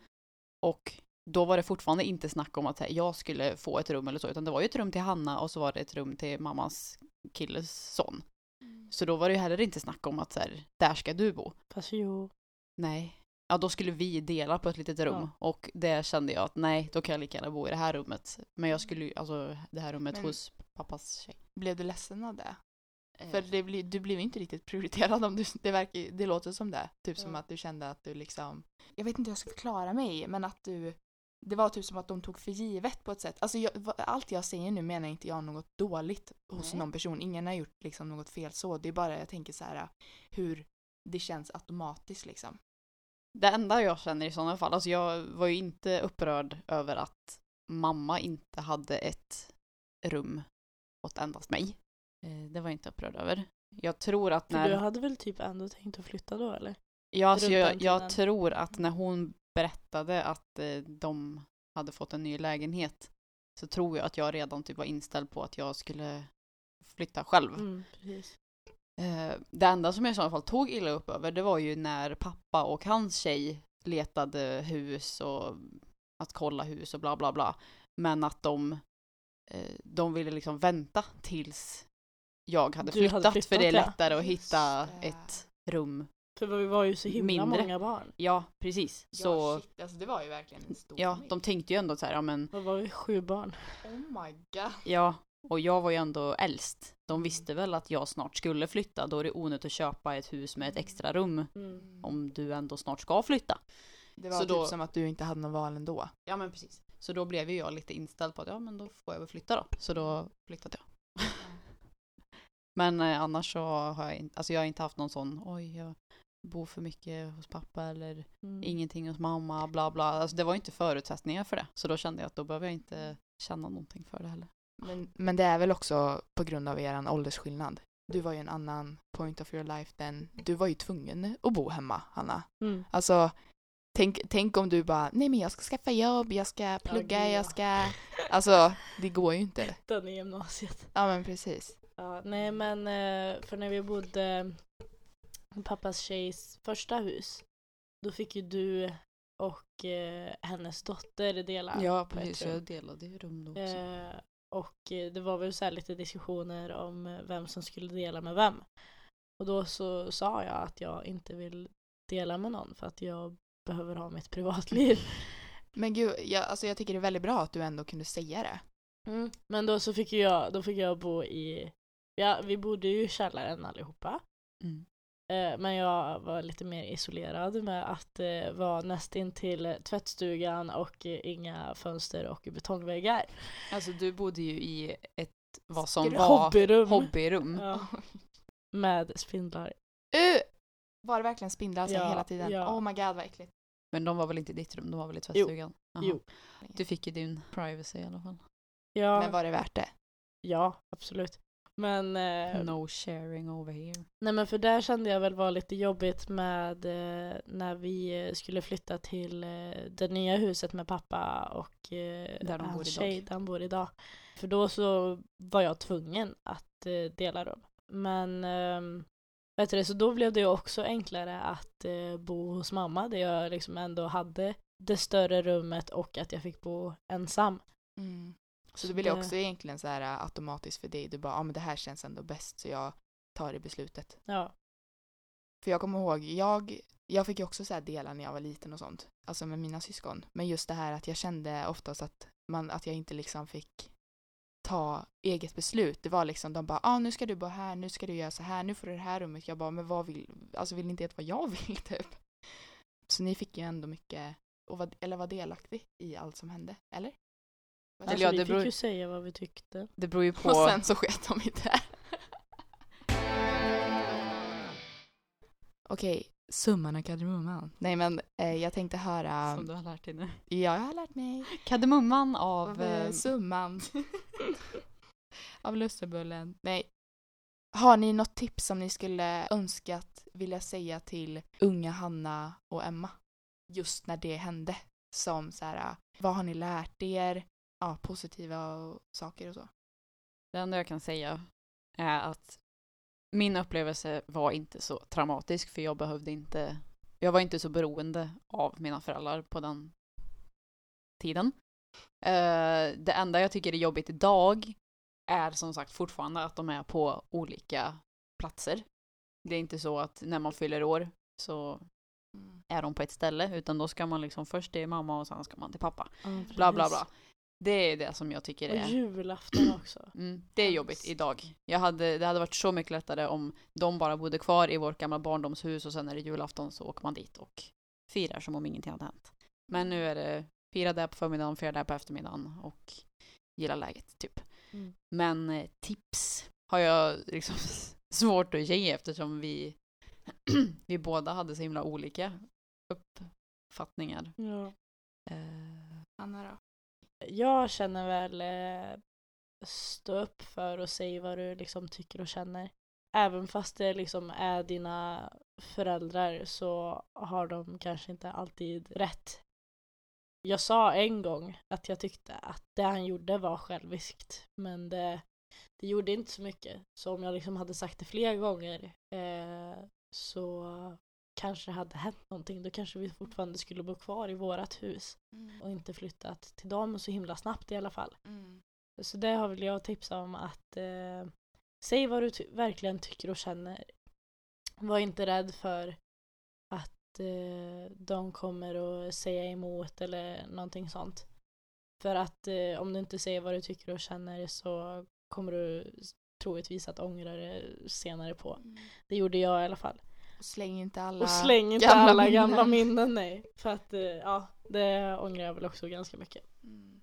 Och då var det fortfarande inte snack om att här, jag skulle få ett rum eller så, utan det var ju ett rum till Hanna och så var det ett rum till mammas killes son. Så då var det ju heller inte snack om att så här, där ska du bo. Fast jo. Nej. Ja, då skulle vi dela på ett litet rum Ja. och det kände jag att nej, då kan jag lika gärna bo i det här rummet. Men jag skulle ju, alltså det här rummet Men- hos pappas tjej. Blev du ledsen av det? Eh, För det blir, du blev inte riktigt prioriterad om du, det, verkar, det låter som det. Typ som att du kände att du liksom, jag vet inte hur jag ska förklara mig, men att du, det var typ som att de tog för givet på ett sätt. Alltså jag, allt jag säger nu menar inte jag något dåligt hos Nej. någon person. Ingen har gjort liksom något fel så. Det är bara jag tänker så här hur det känns automatiskt liksom. Det enda jag känner i sådana fall, alltså jag var ju inte upprörd över att mamma inte hade ett rum åt endast mig. Eh, Det var jag inte upprörd över. Jag tror att För när... du hade väl typ ändå tänkt att flytta då eller? Ja, runt jag, jag tror att när hon berättade att eh, de hade fått en ny lägenhet så tror jag att jag redan typ var inställd på att jag skulle flytta själv. Mm, precis. Eh, det enda som jag i så fall tog illa upp över det var ju när pappa och hans tjej letade hus och att kolla hus och bla bla bla. Men att de, de ville liksom vänta tills jag hade flyttat, hade för det är flyttat, ja. lättare att hitta det. ett rum. För vi var ju så himla Mindre. många barn. Ja, precis. Så ja, shit, alltså det var ju verkligen en stor ja, familj. de tänkte ju ändå så här, ja men Vad var vi? Sju barn. Oh my god. ja, och jag var ju ändå äldst. De visste väl att jag snart skulle flytta, då är det onödigt att köpa ett hus med ett extra rum Mm. om du ändå snart ska flytta. Det var Så typ då- som att du inte hade någon val ändå. Ja men precis. Så då blev ju jag lite inställd på att ja men då får jag väl flytta då. Så då flyttade jag. Men eh, annars så har jag inte, alltså jag har inte haft någon sån oj jag bor för mycket hos pappa eller Mm. ingenting hos mamma bla bla. Alltså det var inte förutsättningar för det. Så då kände jag att då behöver jag inte känna någonting för det heller. Men, men det är väl också på grund av er åldersskillnad. Du var ju en annan point of your life den, du var ju tvungen att bo hemma, Hanna. Mm. Alltså, tänk, tänk om du bara, nej men jag ska skaffa jobb, jag ska plugga, ja. jag ska... Alltså, det går ju inte. Den i gymnasiet. Ja men precis. Ja, nej men eh, för när vi bodde i pappas tjejs första hus då fick ju du och eh, hennes dotter dela Ja precis, jag delade ju rum då också. Eh, och det var väl så lite diskussioner om vem som skulle dela med vem. Och då så sa jag att jag inte vill dela med någon för att jag behöver ha mitt privatliv. Men gud, jag, alltså jag tycker det är väldigt bra att du ändå kunde säga det. Mm. Men då så fick jag, då fick jag bo i, ja vi bodde ju i källaren allihopa. Mm. Eh, Men jag var lite mer isolerad med att eh, vara nästintill tvättstugan och eh, inga fönster och betongväggar. Alltså du bodde ju i ett vad som Skru- var Hobbyrum. hobbyrum. Ja. Med spindlar. Uh! Var det verkligen spindlar så Ja, hela tiden? ja. Oh my god vad äckligt. Men de var väl inte i ditt rum, de var väl i tvättstugan? Jaha. Jo. Du fick ju din privacy i alla fall. Ja, Men var det värt det? ja absolut. Men, eh, No sharing over here. nej men för där kände jag väl var lite jobbigt med eh, när vi eh, skulle flytta till eh, det nya huset med pappa och eh, Där de bor idag. tjej där han bor idag. För då så var jag tvungen att eh, dela rum. Men eh, vet du så då blev det ju också enklare att bo hos mamma där jag liksom ändå hade det större rummet och att jag fick bo ensam. Mm. Så det blir det- också egentligen så här äh, automatiskt för dig. Du bara, ja ah, men det här känns ändå bäst så jag tar det beslutet. Ja. För jag kommer ihåg, jag, jag fick ju också så här dela när jag var liten och sånt. Alltså med mina syskon. Men just det här att jag kände oftast att, man, att jag inte liksom fick ta eget beslut. Det var liksom, de bara, ah, nu ska du bo här, nu ska du göra så här, nu får du det här rummet. Jag bara, men vad vill, alltså vill ni inte veta vad jag vill typ? Så ni fick ju ändå mycket, och var, eller var delaktig i allt som hände, eller? Alltså, ja, vi det fick beror- ju säga vad vi tyckte. Det beror ju på. Och sen så sket de i det. Okej, summan av kardemumman. Nej men eh, jag tänkte höra, Som du har lärt dig nu. ja jag har lärt mig Kardemumman av... av eh, summan av lussebullen. Nej, Har ni något tips som ni skulle önskat vilja säga till unga Hanna och Emma? Just när det hände. Som så här, vad har ni lärt er? Ja, positiva och saker och så. Det enda jag kan säga är att min upplevelse var inte så traumatisk för jag behövde inte, jag var inte så beroende av mina föräldrar på den tiden. Eh, det enda jag tycker är jobbigt idag är som sagt fortfarande att de är på olika platser. Det är inte så att när man fyller år så är de på ett ställe utan då ska man liksom först till mamma och sen ska man till pappa. Bla bla bla. Det är det som jag tycker Och är julafton också. Mm, det är jobbigt idag. Jag hade, det hade varit så mycket lättare om de bara bodde kvar i vårt gamla barndomshus och sen är det julafton så åker man dit och firar som om ingenting hade hänt. Men nu är det fira där på förmiddagen, fira där på eftermiddagen och gilla läget typ. Mm. Men eh, tips har jag liksom svårt att ge eftersom vi, vi båda hade så himla olika uppfattningar. Ja. Eh, Anna då? Jag känner väl eh, stå upp för och säg vad du liksom tycker och känner. Även fast det liksom är dina föräldrar så har de kanske inte alltid rätt. Jag sa en gång att jag tyckte att det han gjorde var själviskt men det, det gjorde inte så mycket. Så om jag liksom hade sagt det fler gånger eh, så kanske hade hänt någonting. Då kanske vi fortfarande skulle bo kvar i vårat hus och inte flyttat till dem så himla snabbt i alla fall. Mm. Så det har väl jag tipsat om att eh, säg vad du ty- verkligen tycker och känner. Var inte rädd för att eh, de kommer att säga emot eller någonting sånt. För att eh, om du inte säger vad du tycker och känner så kommer du troligtvis att ångra det senare på. Det gjorde jag i alla fall. Och släng inte alla Och släng inte gamla alla minnen. gamla minnen nej. För att eh, ja, det ångrar jag väl också ganska mycket. Mm.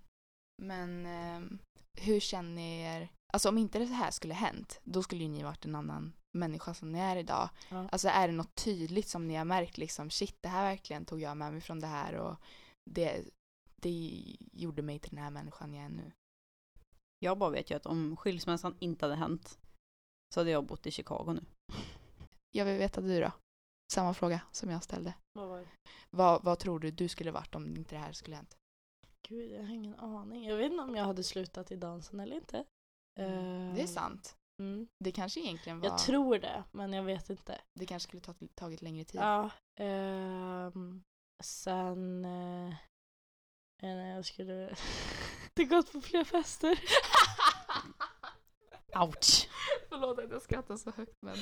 Men ehm, hur känner ni er? Alltså om inte det här skulle hänt, då skulle ju ni varit en annan människa som ni är idag. Ja. Alltså är det något tydligt som ni har märkt liksom, shit det här verkligen tog jag med mig från det här och det, det gjorde mig till den här människan jag är nu. jag bara vet ju att om skilsmässan inte hade hänt så hade jag bott i Chicago nu. Jag vill veta du då? Samma fråga som jag ställde. Vad var det? Vad, vad tror du du skulle varit om inte det här skulle hänt? Gud, jag har ingen aning. Jag vet inte om jag hade slutat i dansen eller inte. Det är Eh, sant. Mm. Det kanske egentligen var... Jag tror det, men jag vet inte. Det kanske skulle ta, tagit längre tid. Ja, ehm, sen... Eh, eh, jag skulle... det gått på fler fester. Ouch! Förlåt att jag skrattar så högt men...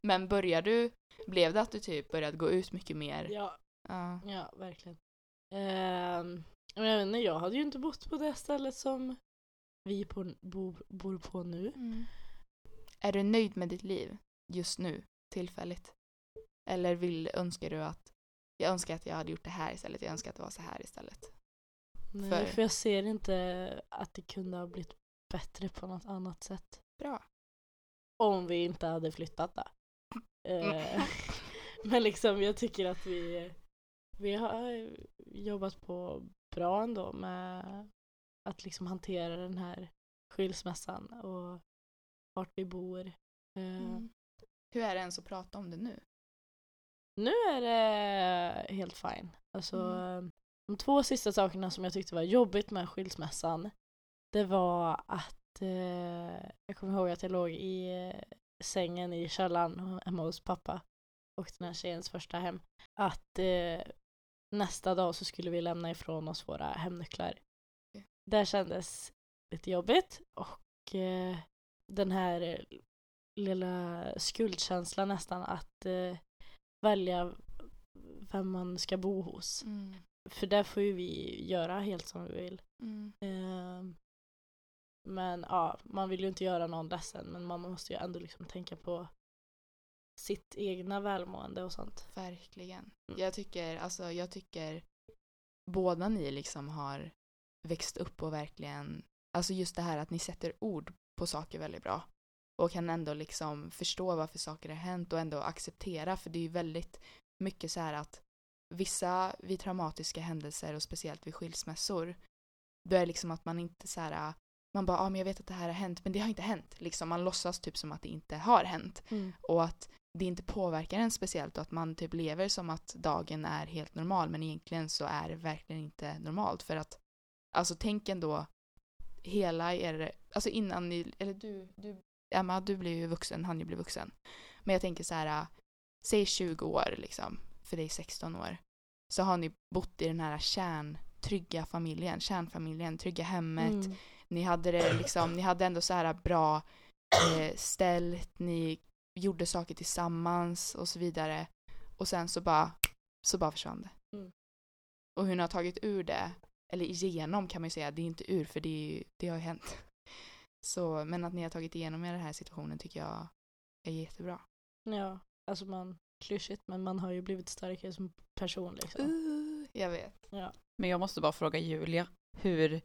Men började du... Blev det att du typ började gå ut mycket mer? Ja, Ja. ja verkligen. Men jag vet inte, jag hade ju inte bott på det stället som vi på, bor, bor på nu. Mm. Är du nöjd med ditt liv just nu, tillfälligt? Eller vill, önskar du att... Jag önskar att jag hade gjort det här istället. Jag önskar att det var så här istället. Nej, För- för... jag ser inte att det kunde ha blivit bättre på något annat sätt. Bra. Om vi inte hade flyttat då. Eh, men liksom jag tycker att vi, vi har jobbat på bra ändå med att liksom hantera den här skilsmässan och vart vi bor. Eh, Mm. Hur är det ens att prata om det nu? Nu är det helt fine. Alltså, Mm. de två sista sakerna som jag tyckte var jobbigt med skilsmässan det var att eh, jag kommer ihåg att jag låg i eh, sängen i källaren hemma hos pappa och den här tjejens första hem. Att eh, nästa dag så skulle vi lämna ifrån oss våra hemnycklar. Det kändes lite jobbigt och eh, den här lilla skuldkänslan nästan att eh, välja vem man ska bo hos. Mm. För det får ju vi göra helt som vi vill. Mm. Ehm, men ja, man vill ju inte göra någon ledsen men man måste ju ändå liksom tänka på sitt egna välmående och sånt. Verkligen. Mm. Jag tycker, alltså jag tycker båda ni liksom har växt upp och verkligen, alltså just det här att ni sätter ord på saker väldigt bra. Och kan ändå liksom förstå varför saker har hänt och ändå acceptera för det är ju väldigt mycket så här att vissa vid traumatiska händelser och speciellt vid skilsmässor då är liksom att man inte så här man bara, ja men jag vet att det här har hänt, men det har inte hänt. Liksom, man låtsas typ som att det inte har hänt. Mm. Och att det inte påverkar en speciellt och att man typ lever som att dagen är helt normal men egentligen så är det verkligen inte normalt för att alltså tänk ändå hela er, alltså innan ni, eller du, du Emma du blir ju vuxen, han ju blir vuxen. Men jag tänker så här, säg 20 år liksom, för dig 16 år. Så har ni bott i den här kärn, trygga familjen, kärnfamiljen, trygga hemmet. Mm. Ni hade det liksom, ni hade ändå så här bra eh, ställt, ni gjorde saker tillsammans och så vidare. Och sen så bara, så bara försvann det. Mm. Och hur ni har tagit ur det, eller igenom kan man ju säga, det är inte ur för det, är ju, det har ju hänt. Så, men att ni har tagit igenom er den här situationen tycker jag är jättebra. Ja, alltså man, klyschigt men man har ju blivit starkare som person liksom. Uh, jag vet. Ja. Men jag måste bara fråga Julia, hur,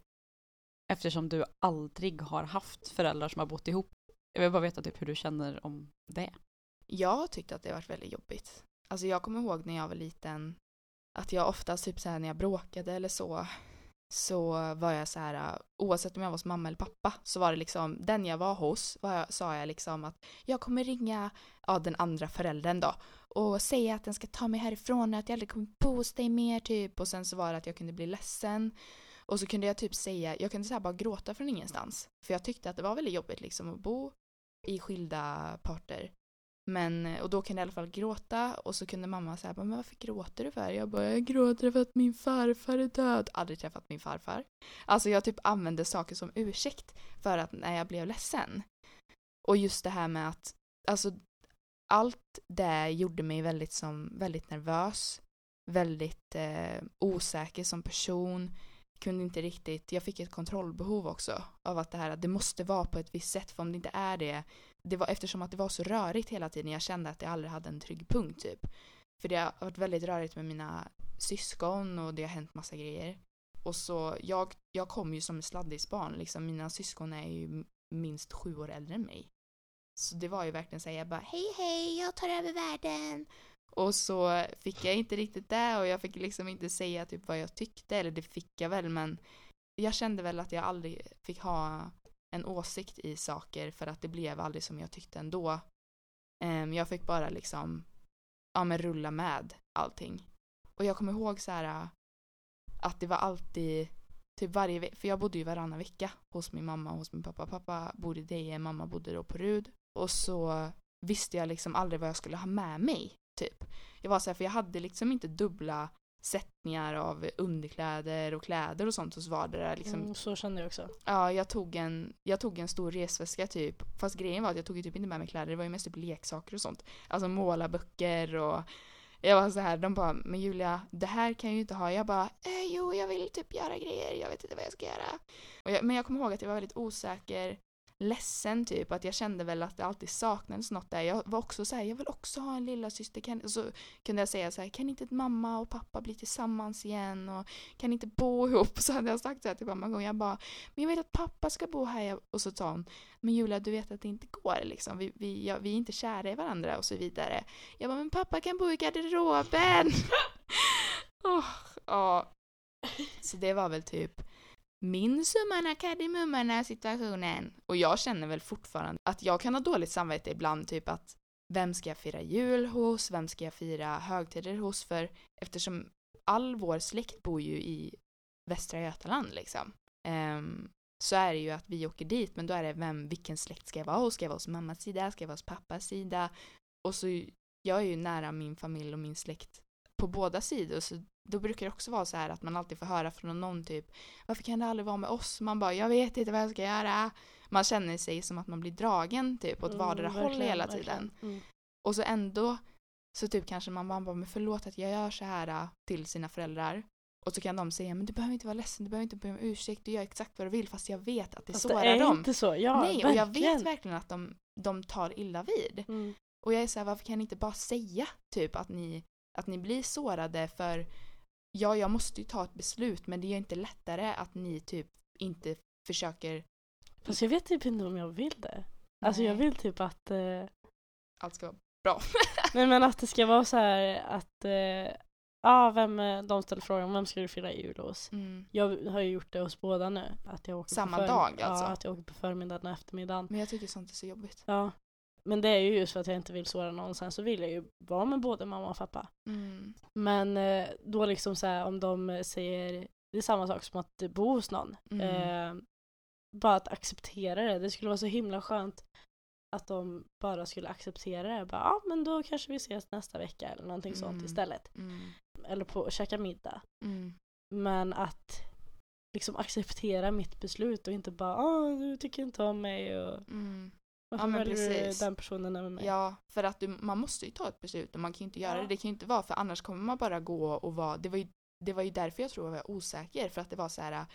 eftersom du aldrig har haft föräldrar som har bott ihop, jag vill bara veta typ hur du känner om det. Jag har tyckt att det har varit väldigt jobbigt. Alltså jag kommer ihåg när jag var liten att jag oftast typ så här när jag bråkade eller så så var jag så här oavsett om jag var hos mamma eller pappa så var det liksom den jag var hos var jag, sa jag liksom att jag kommer ringa ja, den andra föräldern då och säga att den ska ta mig härifrån och att jag aldrig kommer bo hos dig mer typ och sen så var det att jag kunde bli ledsen och så kunde jag typ säga, jag kunde så här bara gråta från ingenstans för jag tyckte att det var väldigt jobbigt liksom att bo i skilda parter men, eh, och då kunde jag i alla fall gråta och så kunde mamma säga men varför gråter du för? Jag bara, jag gråter för att min farfar är död. Aldrig träffat min farfar. Alltså jag typ använde saker som ursäkt för att när jag blev ledsen. Och just det här med att, alltså allt det gjorde mig väldigt som, väldigt nervös. Väldigt eh, osäker som person. Kunde inte riktigt, jag fick ett kontrollbehov också av att det här, att det måste vara på ett visst sätt för om det inte är det det var eftersom att det var så rörigt hela tiden jag kände att jag aldrig hade en trygg punkt typ. För det har varit väldigt rörigt med mina syskon och det har hänt massa grejer. Och så, jag, jag kom ju som sladdisbarn liksom, mina syskon är ju minst sju år äldre än mig. Så det var ju verkligen såhär, jag bara hej hej, jag tar över världen. Och så fick jag inte riktigt det och jag fick liksom inte säga typ vad jag tyckte, eller det fick jag väl men jag kände väl att jag aldrig fick ha en åsikt i saker för att det blev aldrig som jag tyckte ändå. Um, jag fick bara liksom, ja men rulla med allting. Och jag kommer ihåg så här att det var alltid, typ varje vecka, för jag bodde ju varannan vecka hos min mamma och hos min pappa. Pappa bodde i Deje, mamma bodde då på Rud. Och så visste jag liksom aldrig vad jag skulle ha med mig, typ. Jag var så här, för jag hade liksom inte dubbla sättningar av underkläder och kläder och sånt hos vardera. Liksom. Mm, så kände jag också. Ja, jag tog, en, jag tog en stor resväska typ. Fast grejen var att jag tog ju typ inte med mig kläder, det var ju mest typ leksaker och sånt. Alltså målarböcker och jag var så här, de bara, men Julia, det här kan jag ju inte ha. Jag bara, eh, jo, jag vill typ göra grejer, jag vet inte vad jag ska göra. Jag, men jag kommer ihåg att jag var väldigt osäker, ledsen typ, att jag kände väl att det alltid saknades något där. Jag var också så här, jag vill också ha en lilla syster. Kan, och så kunde jag säga så här, kan inte mamma och pappa bli tillsammans igen och kan inte bo ihop? Så hade jag sagt så här till mamma en gång, jag bara, men jag vet att pappa ska bo här. Och så sa hon, men Julia du vet att det inte går liksom, vi, vi, ja, vi är inte kära i varandra och så vidare. Jag bara, men pappa kan bo i garderoben. oh, ja. Så det var väl typ min summan kardemummarna situationen. Och jag känner väl fortfarande att jag kan ha dåligt samvete ibland, typ att vem ska jag fira jul hos, vem ska jag fira högtider hos, för eftersom all vår släkt bor ju i Västra Götaland liksom. Um, så är det ju att vi åker dit, men då är det vem, vilken släkt ska jag vara hos? Ska jag vara hos mammas sida? Ska jag vara hos pappas sida? Och så, jag är ju nära min familj och min släkt på båda sidor, så då brukar det också vara så här att man alltid får höra från någon typ Varför kan det aldrig vara med oss? Man bara, jag vet inte vad jag ska göra. Man känner sig som att man blir dragen typ åt vardera håll verkligen, hela verkligen. tiden. Mm. Och så ändå så typ kanske man bara, men förlåt att jag gör så här äh, till sina föräldrar. Och så kan de säga, men du behöver inte vara ledsen, du behöver inte be om ursäkt, du gör exakt vad du vill fast jag vet att det Fast sårar det är dem. inte så, ja Nej, och jag verkligen. vet verkligen att de, de tar illa vid. Mm. Och jag är så här, varför kan ni inte bara säga typ att ni, att ni blir sårade för ja, jag måste ju ta ett beslut men det är inte lättare att ni typ inte försöker Fast jag vet typ inte om jag vill det. Alltså jag vill typ att eh, allt ska vara bra. Nej men att det ska vara så här att, eh, Ja, vem, eh, de ställer frågan vem ska du fira jul hos? Mm. Jag har ju gjort det hos båda nu. Att jag åker Samma dag, alltså? Ja, att jag åker på förmiddagen och eftermiddagen. Men jag tycker sånt är så jobbigt. Ja. Men det är ju just för att jag inte vill såra någon. Sen så vill jag ju vara med både mamma och pappa. Mm. Men eh, då liksom så här, om de säger, det är samma sak som att bo hos någon. Mm. Eh, bara att acceptera det. Det skulle vara så himla skönt att de bara skulle acceptera det. Bara, ja men då kanske vi ses nästa vecka eller någonting sånt Mm. istället. Mm. Eller på käka middag. Mm. Men att liksom acceptera mitt beslut och inte bara Åh, du tycker inte om mig och Mm. Varför Ja, men precis. du den personen över mig? Ja, för att du, man måste ju ta ett beslut och man kan ju inte göra Ja. det. Det kan ju inte vara för annars kommer man bara gå och vara, det var ju, det var ju därför jag tror jag var osäker för att det var så här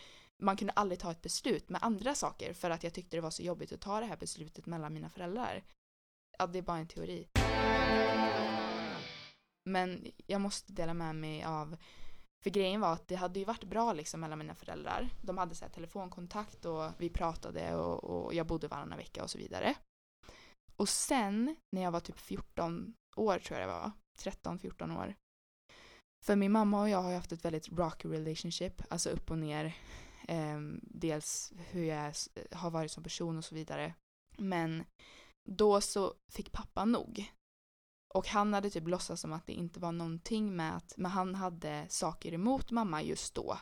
man kunde aldrig ta ett beslut med andra saker för att jag tyckte det var så jobbigt att ta det här beslutet mellan mina föräldrar. Ja, det är bara en teori. Men jag måste dela med mig av för grejen var att det hade ju varit bra liksom mellan mina föräldrar. De hade så här telefonkontakt och vi pratade och, och jag bodde varannan vecka och så vidare. Och sen när jag var typ 14 år tror jag det var, 13-14 år. För min mamma och jag har ju haft ett väldigt rocky relationship, alltså upp och ner. Ehm, dels hur jag har varit som person och så vidare. Men då så fick pappa nog. Och han hade typ låtsats som att det inte var någonting med att, men han hade saker emot mamma just då.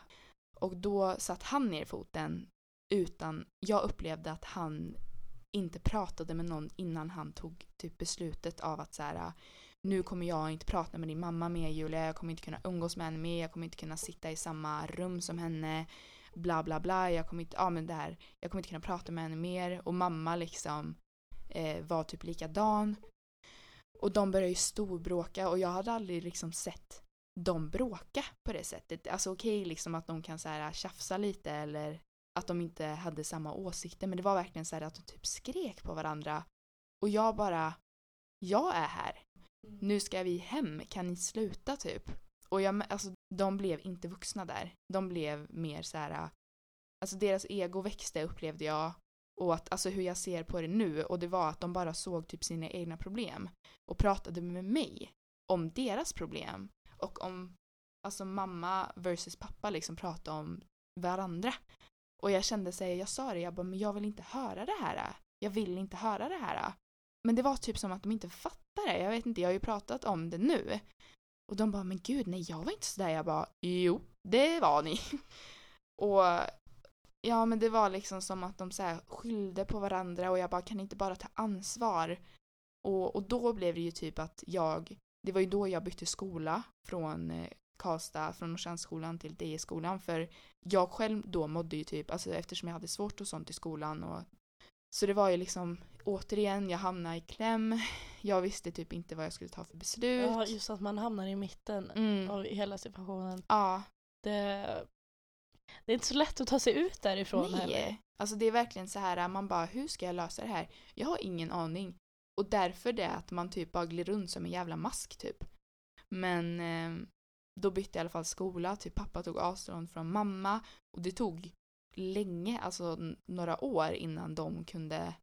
Och då satt han ner foten utan, jag upplevde att han inte pratade med någon innan han tog typ beslutet av att så här, nu kommer jag inte prata med din mamma mer Julia, jag kommer inte kunna umgås med henne mer, jag kommer inte kunna sitta i samma rum som henne, bla bla bla, jag kommer inte, ja men det här, jag kommer inte kunna prata med henne mer. Och mamma liksom eh, var typ likadan. Och de började ju storbråka och jag hade aldrig liksom sett dem bråka på det sättet. Alltså okej liksom att de kan så här tjafsa lite eller att de inte hade samma åsikter men det var verkligen så här att de typ skrek på varandra. Och jag bara, jag är här. Nu ska vi hem, kan ni sluta typ? Och jag, alltså de blev inte vuxna där. De blev mer så här, alltså deras ego växte upplevde jag. Och att, alltså hur jag ser på det nu och det var att de bara såg typ sina egna problem. Och pratade med mig om deras problem. Och om, alltså mamma versus pappa liksom pratade om varandra. Och jag kände sig, jag sa det, jag bara, men jag vill inte höra det här. Jag vill inte höra det här. Men det var typ som att de inte fattade. Jag vet inte, jag har ju pratat om det nu. Och de bara, men gud, nej jag var inte sådär. Jag bara, jo, det var ni. och ja, men det var liksom som att de så här skyllde på varandra och jag bara, kan inte bara ta ansvar? Och, och då blev det ju typ att jag, det var ju då jag bytte skola från eh, Karlstad, från Norrstrandsskolan till DE-skolan för jag själv då mådde ju typ, alltså eftersom jag hade svårt och sånt i skolan och så det var ju liksom återigen, jag hamnade i kläm. Jag visste typ inte vad jag skulle ta för beslut. Ja, just att man hamnar i mitten Mm. av hela situationen. Ja, Det, det är inte så lätt att ta sig ut därifrån heller. nej. Alltså det är verkligen så här, man bara hur ska jag lösa det här? Jag har ingen aning. Och därför det att man typ bara glider runt som en jävla mask typ. Men eh, då bytte jag i alla fall skola, typ pappa tog avstånd från mamma och det tog länge, alltså några år innan de kunde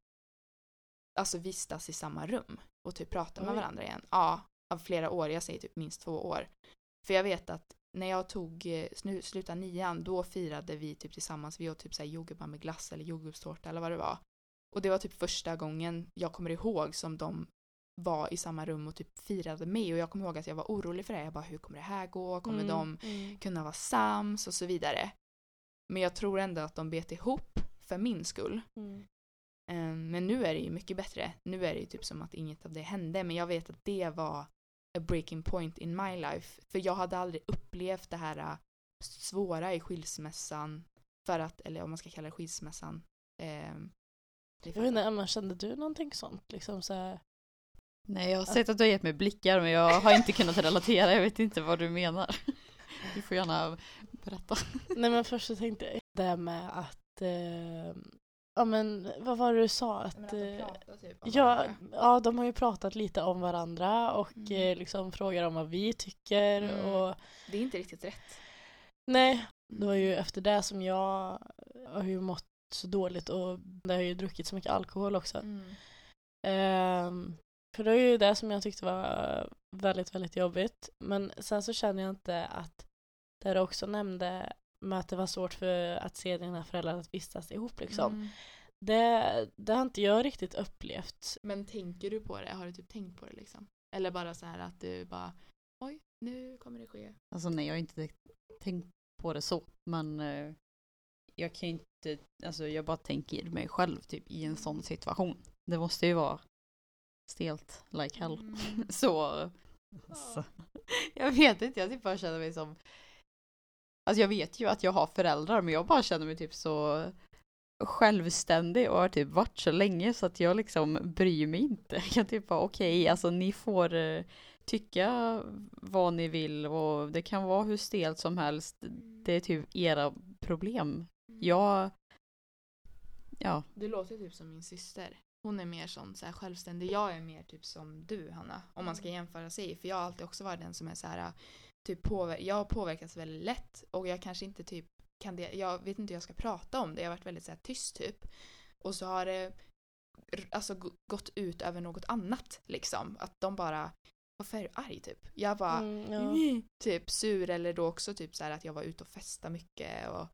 alltså vistas i samma rum och typ prata med Oj. varandra igen. Ja, av flera år, jag säger typ minst två år. För jag vet att när jag tog, eh, snu, slutade nian, då firade vi typ tillsammans, vi åt typ såhär jordgubbar med glass eller jordgubbstårta eller vad det var. Och det var typ första gången jag kommer ihåg som de var i samma rum och typ firade mig och jag kommer ihåg att jag var orolig för det. Jag bara hur kommer det här gå? Kommer Mm, de mm. kunna vara sams och så vidare. Men jag tror ändå att de bet ihop för min skull. Mm. Eh, Men nu är det ju mycket bättre. Nu är det ju typ som att inget av det hände. Men jag vet att det var a breaking point in my life. För jag hade aldrig upplevt det här äh, svåra i skilsmässan. För att, eller om man ska kalla det skilsmässan. Eh, Jag vet inte, Emma, kände du någonting sånt? Liksom så här, Nej, jag har sett att du har gett mig blickar men jag har inte kunnat relatera. Jag vet inte vad du menar. Du får gärna berätta. Nej men först så tänkte jag det här med att, eh, ja men vad var det du sa? Att, eh, typ ja, ja, de har ju pratat lite om varandra och Mm. eh, liksom frågar om vad vi tycker Mm. och Det är inte riktigt rätt. nej, det var ju efter det som jag har ju mått så dåligt och det har ju druckit så mycket alkohol också. Mm. Ehm, För det är ju det som jag tyckte var väldigt, väldigt jobbigt. Men sen så känner jag inte att det du också nämnde med att det var svårt för att se dina föräldrar att vistas ihop liksom. Mm. Det, det har inte jag riktigt upplevt. Men tänker du på det? Har du typ tänkt på det liksom? Eller bara så här att du bara oj, nu kommer det ske. Alltså nej, jag har inte tänkt på det så. Men eh, jag kan inte, alltså jag bara tänker mig själv typ i en sån situation. Det måste ju vara stelt like hell. Mm. Så, alltså, jag vet inte, jag typ bara känner mig som Alltså jag vet ju att jag har föräldrar men jag bara känner mig typ så självständig och har typ varit så länge så att jag liksom bryr mig inte. Jag typ bara okej, alltså ni får eh, tycka vad ni vill och det kan vara hur stelt som helst. Det är typ era problem. Jag, ja, Du låter typ som min syster. Hon är mer sån så här självständig. Jag är mer typ som du Hanna. Om man ska jämföra sig. För jag har alltid också varit den som är så här typ påver- jag har påverkats väldigt lätt och jag kanske inte typ kan det, jag vet inte hur jag ska prata om det. Jag har varit väldigt så här tyst typ. Och så har det alltså gått ut över något annat liksom. Att de bara varför är du arg typ? Jag bara Mm, ja. typ sur eller då också typ så här att jag var ute och festa mycket och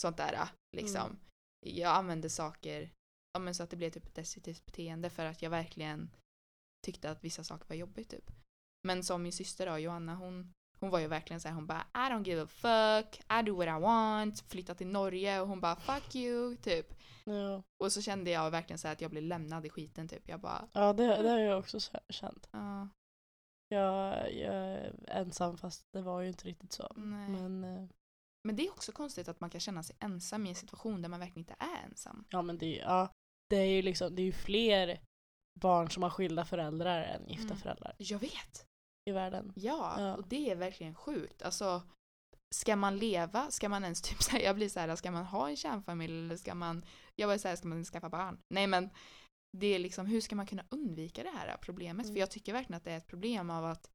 sånt där liksom. Mm. Jag använde saker ja, men så att det blev typ ett destruktivt beteende för att jag verkligen tyckte att vissa saker var jobbigt typ. Men som min syster då, Johanna, hon, hon var ju verkligen så här, hon bara I don't give a fuck, I do what I want, flytta till Norge och hon bara fuck you, typ. Ja, Och så kände jag verkligen så här att jag blev lämnad i skiten typ. Jag bara, ja det, det har jag också så- känt. ja, Jag, jag är ensam fast det var ju inte riktigt så. nej. Men eh, Men det är också konstigt att man kan känna sig ensam i en situation där man verkligen inte är ensam. ja men det, ja, det är ju liksom, det är ju fler barn som har skilda föräldrar än gifta Mm. föräldrar Jag vet. I världen. Ja, Ja. och det är verkligen sjukt. Alltså, ska man leva, ska man ens typ säga, jag blir så här, ska man ha en kärnfamilj eller ska man, jag var så här, ska man skaffa barn? Nej men, det är liksom, hur ska man kunna undvika det här problemet? Mm. För jag tycker verkligen att det är ett problem av att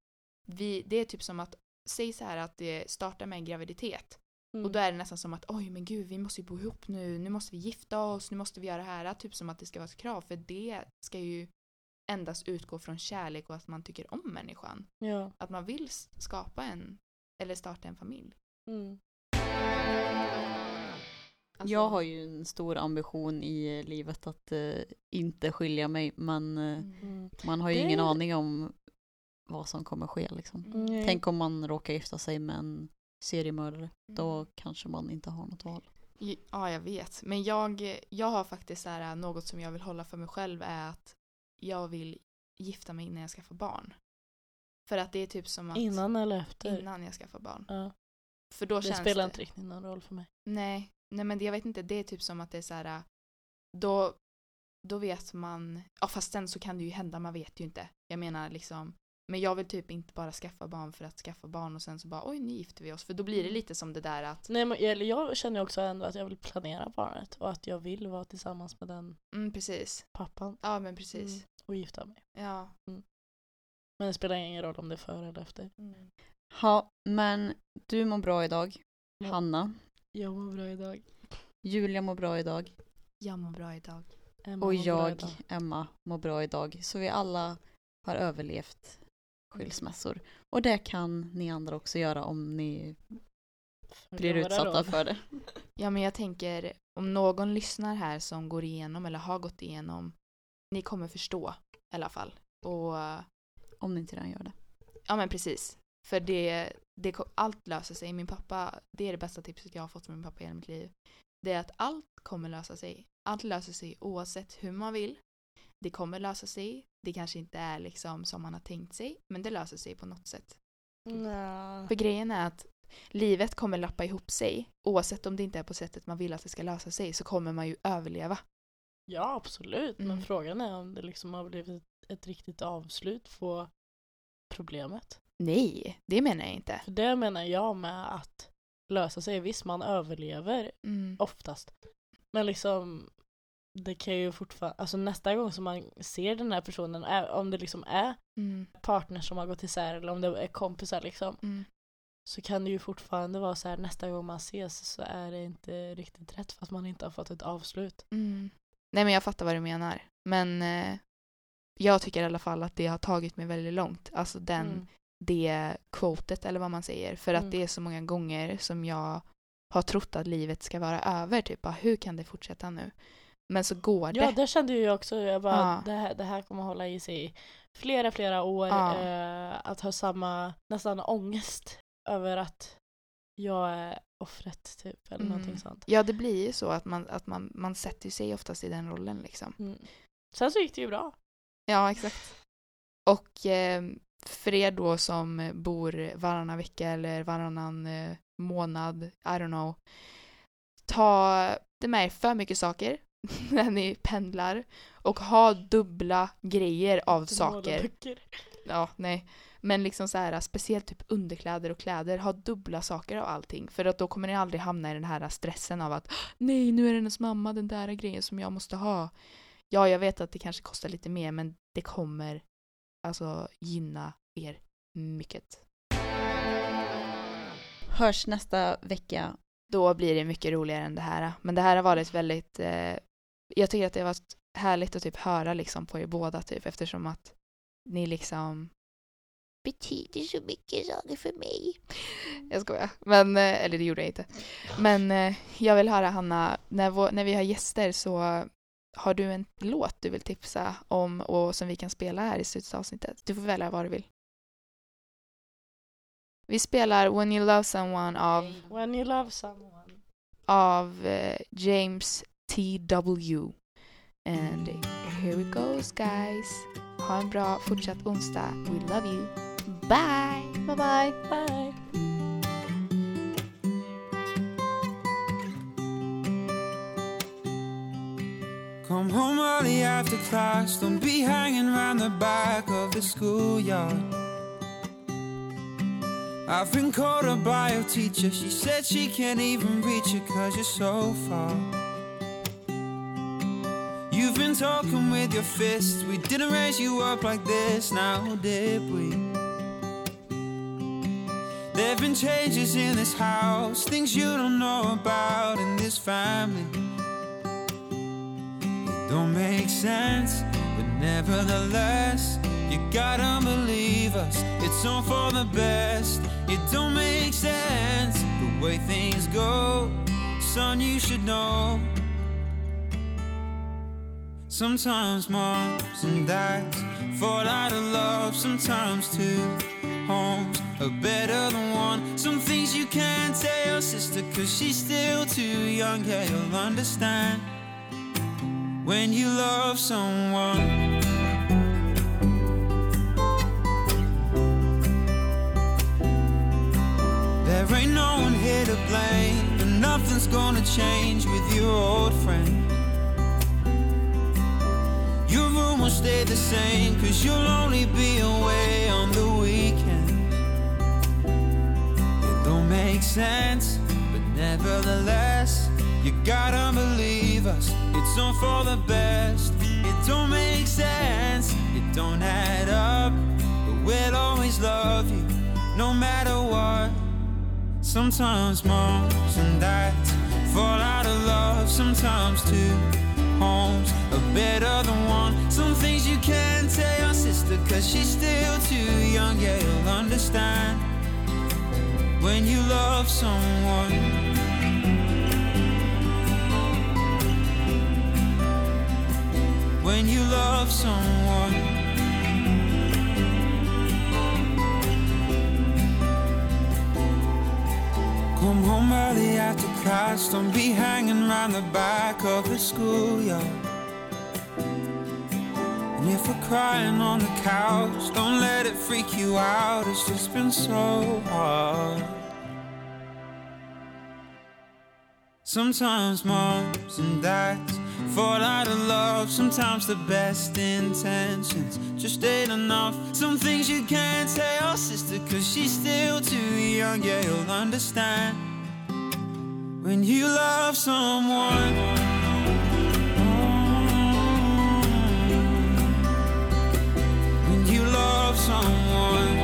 vi, det är typ som att, säg så här att det startar med en graviditet. Mm. Och då är det nästan som att oj men gud vi måste ju bo ihop nu, nu måste vi gifta oss, nu måste vi göra det här. Typ som att det ska vara ett krav för det ska ju endast utgå från kärlek och att man tycker om människan. Ja. Att man vill skapa en, eller starta en familj. Mm. Alltså, jag har ju en stor ambition i livet att eh, inte skilja mig men eh, Mm. Mm. man har ju Det- ingen aning om vad som kommer ske liksom. Nej. Tänk om man råkar gifta sig med en seriemördare. Då Mm. kanske man inte har något val. Ja, jag vet. Men jag, jag har faktiskt så här, något som jag vill hålla för mig själv är att jag vill gifta mig innan jag skaffar barn. För att det är typ som att Innan eller efter? innan jag skaffar barn. Ja. För då Det känns spelar det, inte riktigt någon roll för mig. Nej, nej men det, jag vet inte, det är typ som att det är så här. Då, då vet man, ja fast sen så kan det ju hända, man vet ju inte. Jag menar liksom, men jag vill typ inte bara skaffa barn för att skaffa barn och sen så bara oj nu gifter vi oss. För då blir det lite som det där att, Nej, men, eller jag känner också ändå att jag vill planera barnet och att jag vill vara tillsammans med den mm precis. pappan Ja men precis. Mm. och gifta mig. Ja. Men det spelar ingen roll om det är före eller efter. Ja, men du mår bra idag. Ja. Hanna. Jag mår bra idag. Julia mår bra idag. Jag mår bra idag. Emma Och jag, idag. Emma, mår bra idag. Så vi alla har överlevt skilsmässor. Och det kan ni andra också göra om ni blir utsatta för det. Ja men jag tänker om någon lyssnar här som går igenom eller har gått igenom ni kommer förstå i alla fall. Och Om ni inte redan gör det. ja men precis. För det, det, allt löser sig. Min pappa, det är det bästa tipset jag har fått från min pappa i hela mitt liv. Det är att allt kommer lösa sig. Allt löser sig oavsett hur man vill. Det kommer lösa sig. Det kanske inte är liksom som man har tänkt sig, men det löser sig på något sätt. Nja. För grejen är att livet kommer lappa ihop sig. Oavsett om det inte är på sättet man vill att det ska lösa sig så kommer man ju överleva. Ja absolut, men Mm. frågan är om det liksom har blivit ett, ett riktigt avslut på problemet. Nej, det menar jag inte. För det menar jag med att lösa sig. Visst, man överlever Mm. oftast. Men liksom det kan ju fortfarande, alltså nästa gång som man ser den här personen, om det liksom är Mm. partners som har gått isär eller om det är kompisar liksom, Mm. så kan det ju fortfarande vara så här nästa gång man ses så är det inte riktigt rätt för att man inte har fått ett avslut. Mm. Nej men jag fattar vad du menar. Men eh, jag tycker i alla fall att det har tagit mig väldigt långt. Alltså den, Mm. det quotet eller vad man säger. För att Mm. det är så många gånger som jag har trott att livet ska vara över. Typ, bara, hur kan det fortsätta nu? Men så går det. Ja, det kände jag också. Jag bara, Ja. det, här, det här kommer hålla i sig flera, flera år. Ja. Eh, att ha samma, nästan ångest över att jag är offret typ. Eller Mm. någonting sånt. Ja, det blir ju så att man, att man, man sätter sig oftast i den rollen liksom. Mm. Sen så gick det ju bra. Ja, exakt. Och eh, för er då som bor varannan vecka eller varannan eh, månad, I don't know. Ta det med er för mycket saker när ni pendlar och ha dubbla grejer av saker. Böcker. Ja, nej. Men liksom så här, speciellt typ underkläder och kläder, ha dubbla saker av allting. För att då kommer ni aldrig hamna i den här stressen av att nej, nu är det hennes mamma, den där grejen som jag måste ha. Ja, jag vet att det kanske kostar lite mer, men det kommer alltså gynna er mycket. Hörs nästa vecka. Då blir det mycket roligare än det här. Men det här har varit väldigt, eh, jag tycker att det har varit härligt att typ höra liksom på er båda typ eftersom att ni liksom betyder så mycket saker för mig. Jag skojar. Men, eh, eller det gjorde jag inte. Men eh, jag vill höra Hanna, när, vår, när vi har gäster så har du en låt du vill tipsa om och som vi kan spela här i slutet av avsnittet? Du får välja vad du vill. Vi spelar When You Love Someone av, When you love someone. av eh, James T.W. And here it goes guys. Ha en bra fortsatt onsdag. We love you. Bye! Bye bye! Bye. Come home early after class, don't be hanging around the back of the schoolyard. I've been called a bio teacher, she said she can't even reach you cause you're so far. Talking with your fists, we didn't raise you up like this, now did we? There've been changes in this house, things you don't know about in this family. It don't make sense, but nevertheless, you gotta believe us. It's all for the best. It don't make sense the way things go, son. You should know. Sometimes moms and dads fall out of love. Sometimes two homes are better than one. Some things you can't tell your sister, cause she's still too young. Yeah, you'll understand when you love someone. There ain't no one here to blame, and nothing's gonna change with your old friend. Your room will stay the same, cause you'll only be away on the weekend. It don't make sense, but nevertheless, you gotta believe us. It's all for the best. It don't make sense, it don't add up, but we'll always love you, no matter what. Sometimes moms and dads fall out of love. Sometimes two homes are better than one. Some things you can't tell your sister, cause she's still too young. Yeah, you'll understand when you love someone. When you love someone. Come home early after class, don't be hanging around the back of the schoolyard. And if we're crying on the couch, don't let it freak you out, it's just been so hard. Sometimes moms and dads fall out of love. Sometimes the best intentions just ain't enough. Some things you can't tell your sister, cause she's still too young. Yeah, you'll understand when you love someone. When you love someone.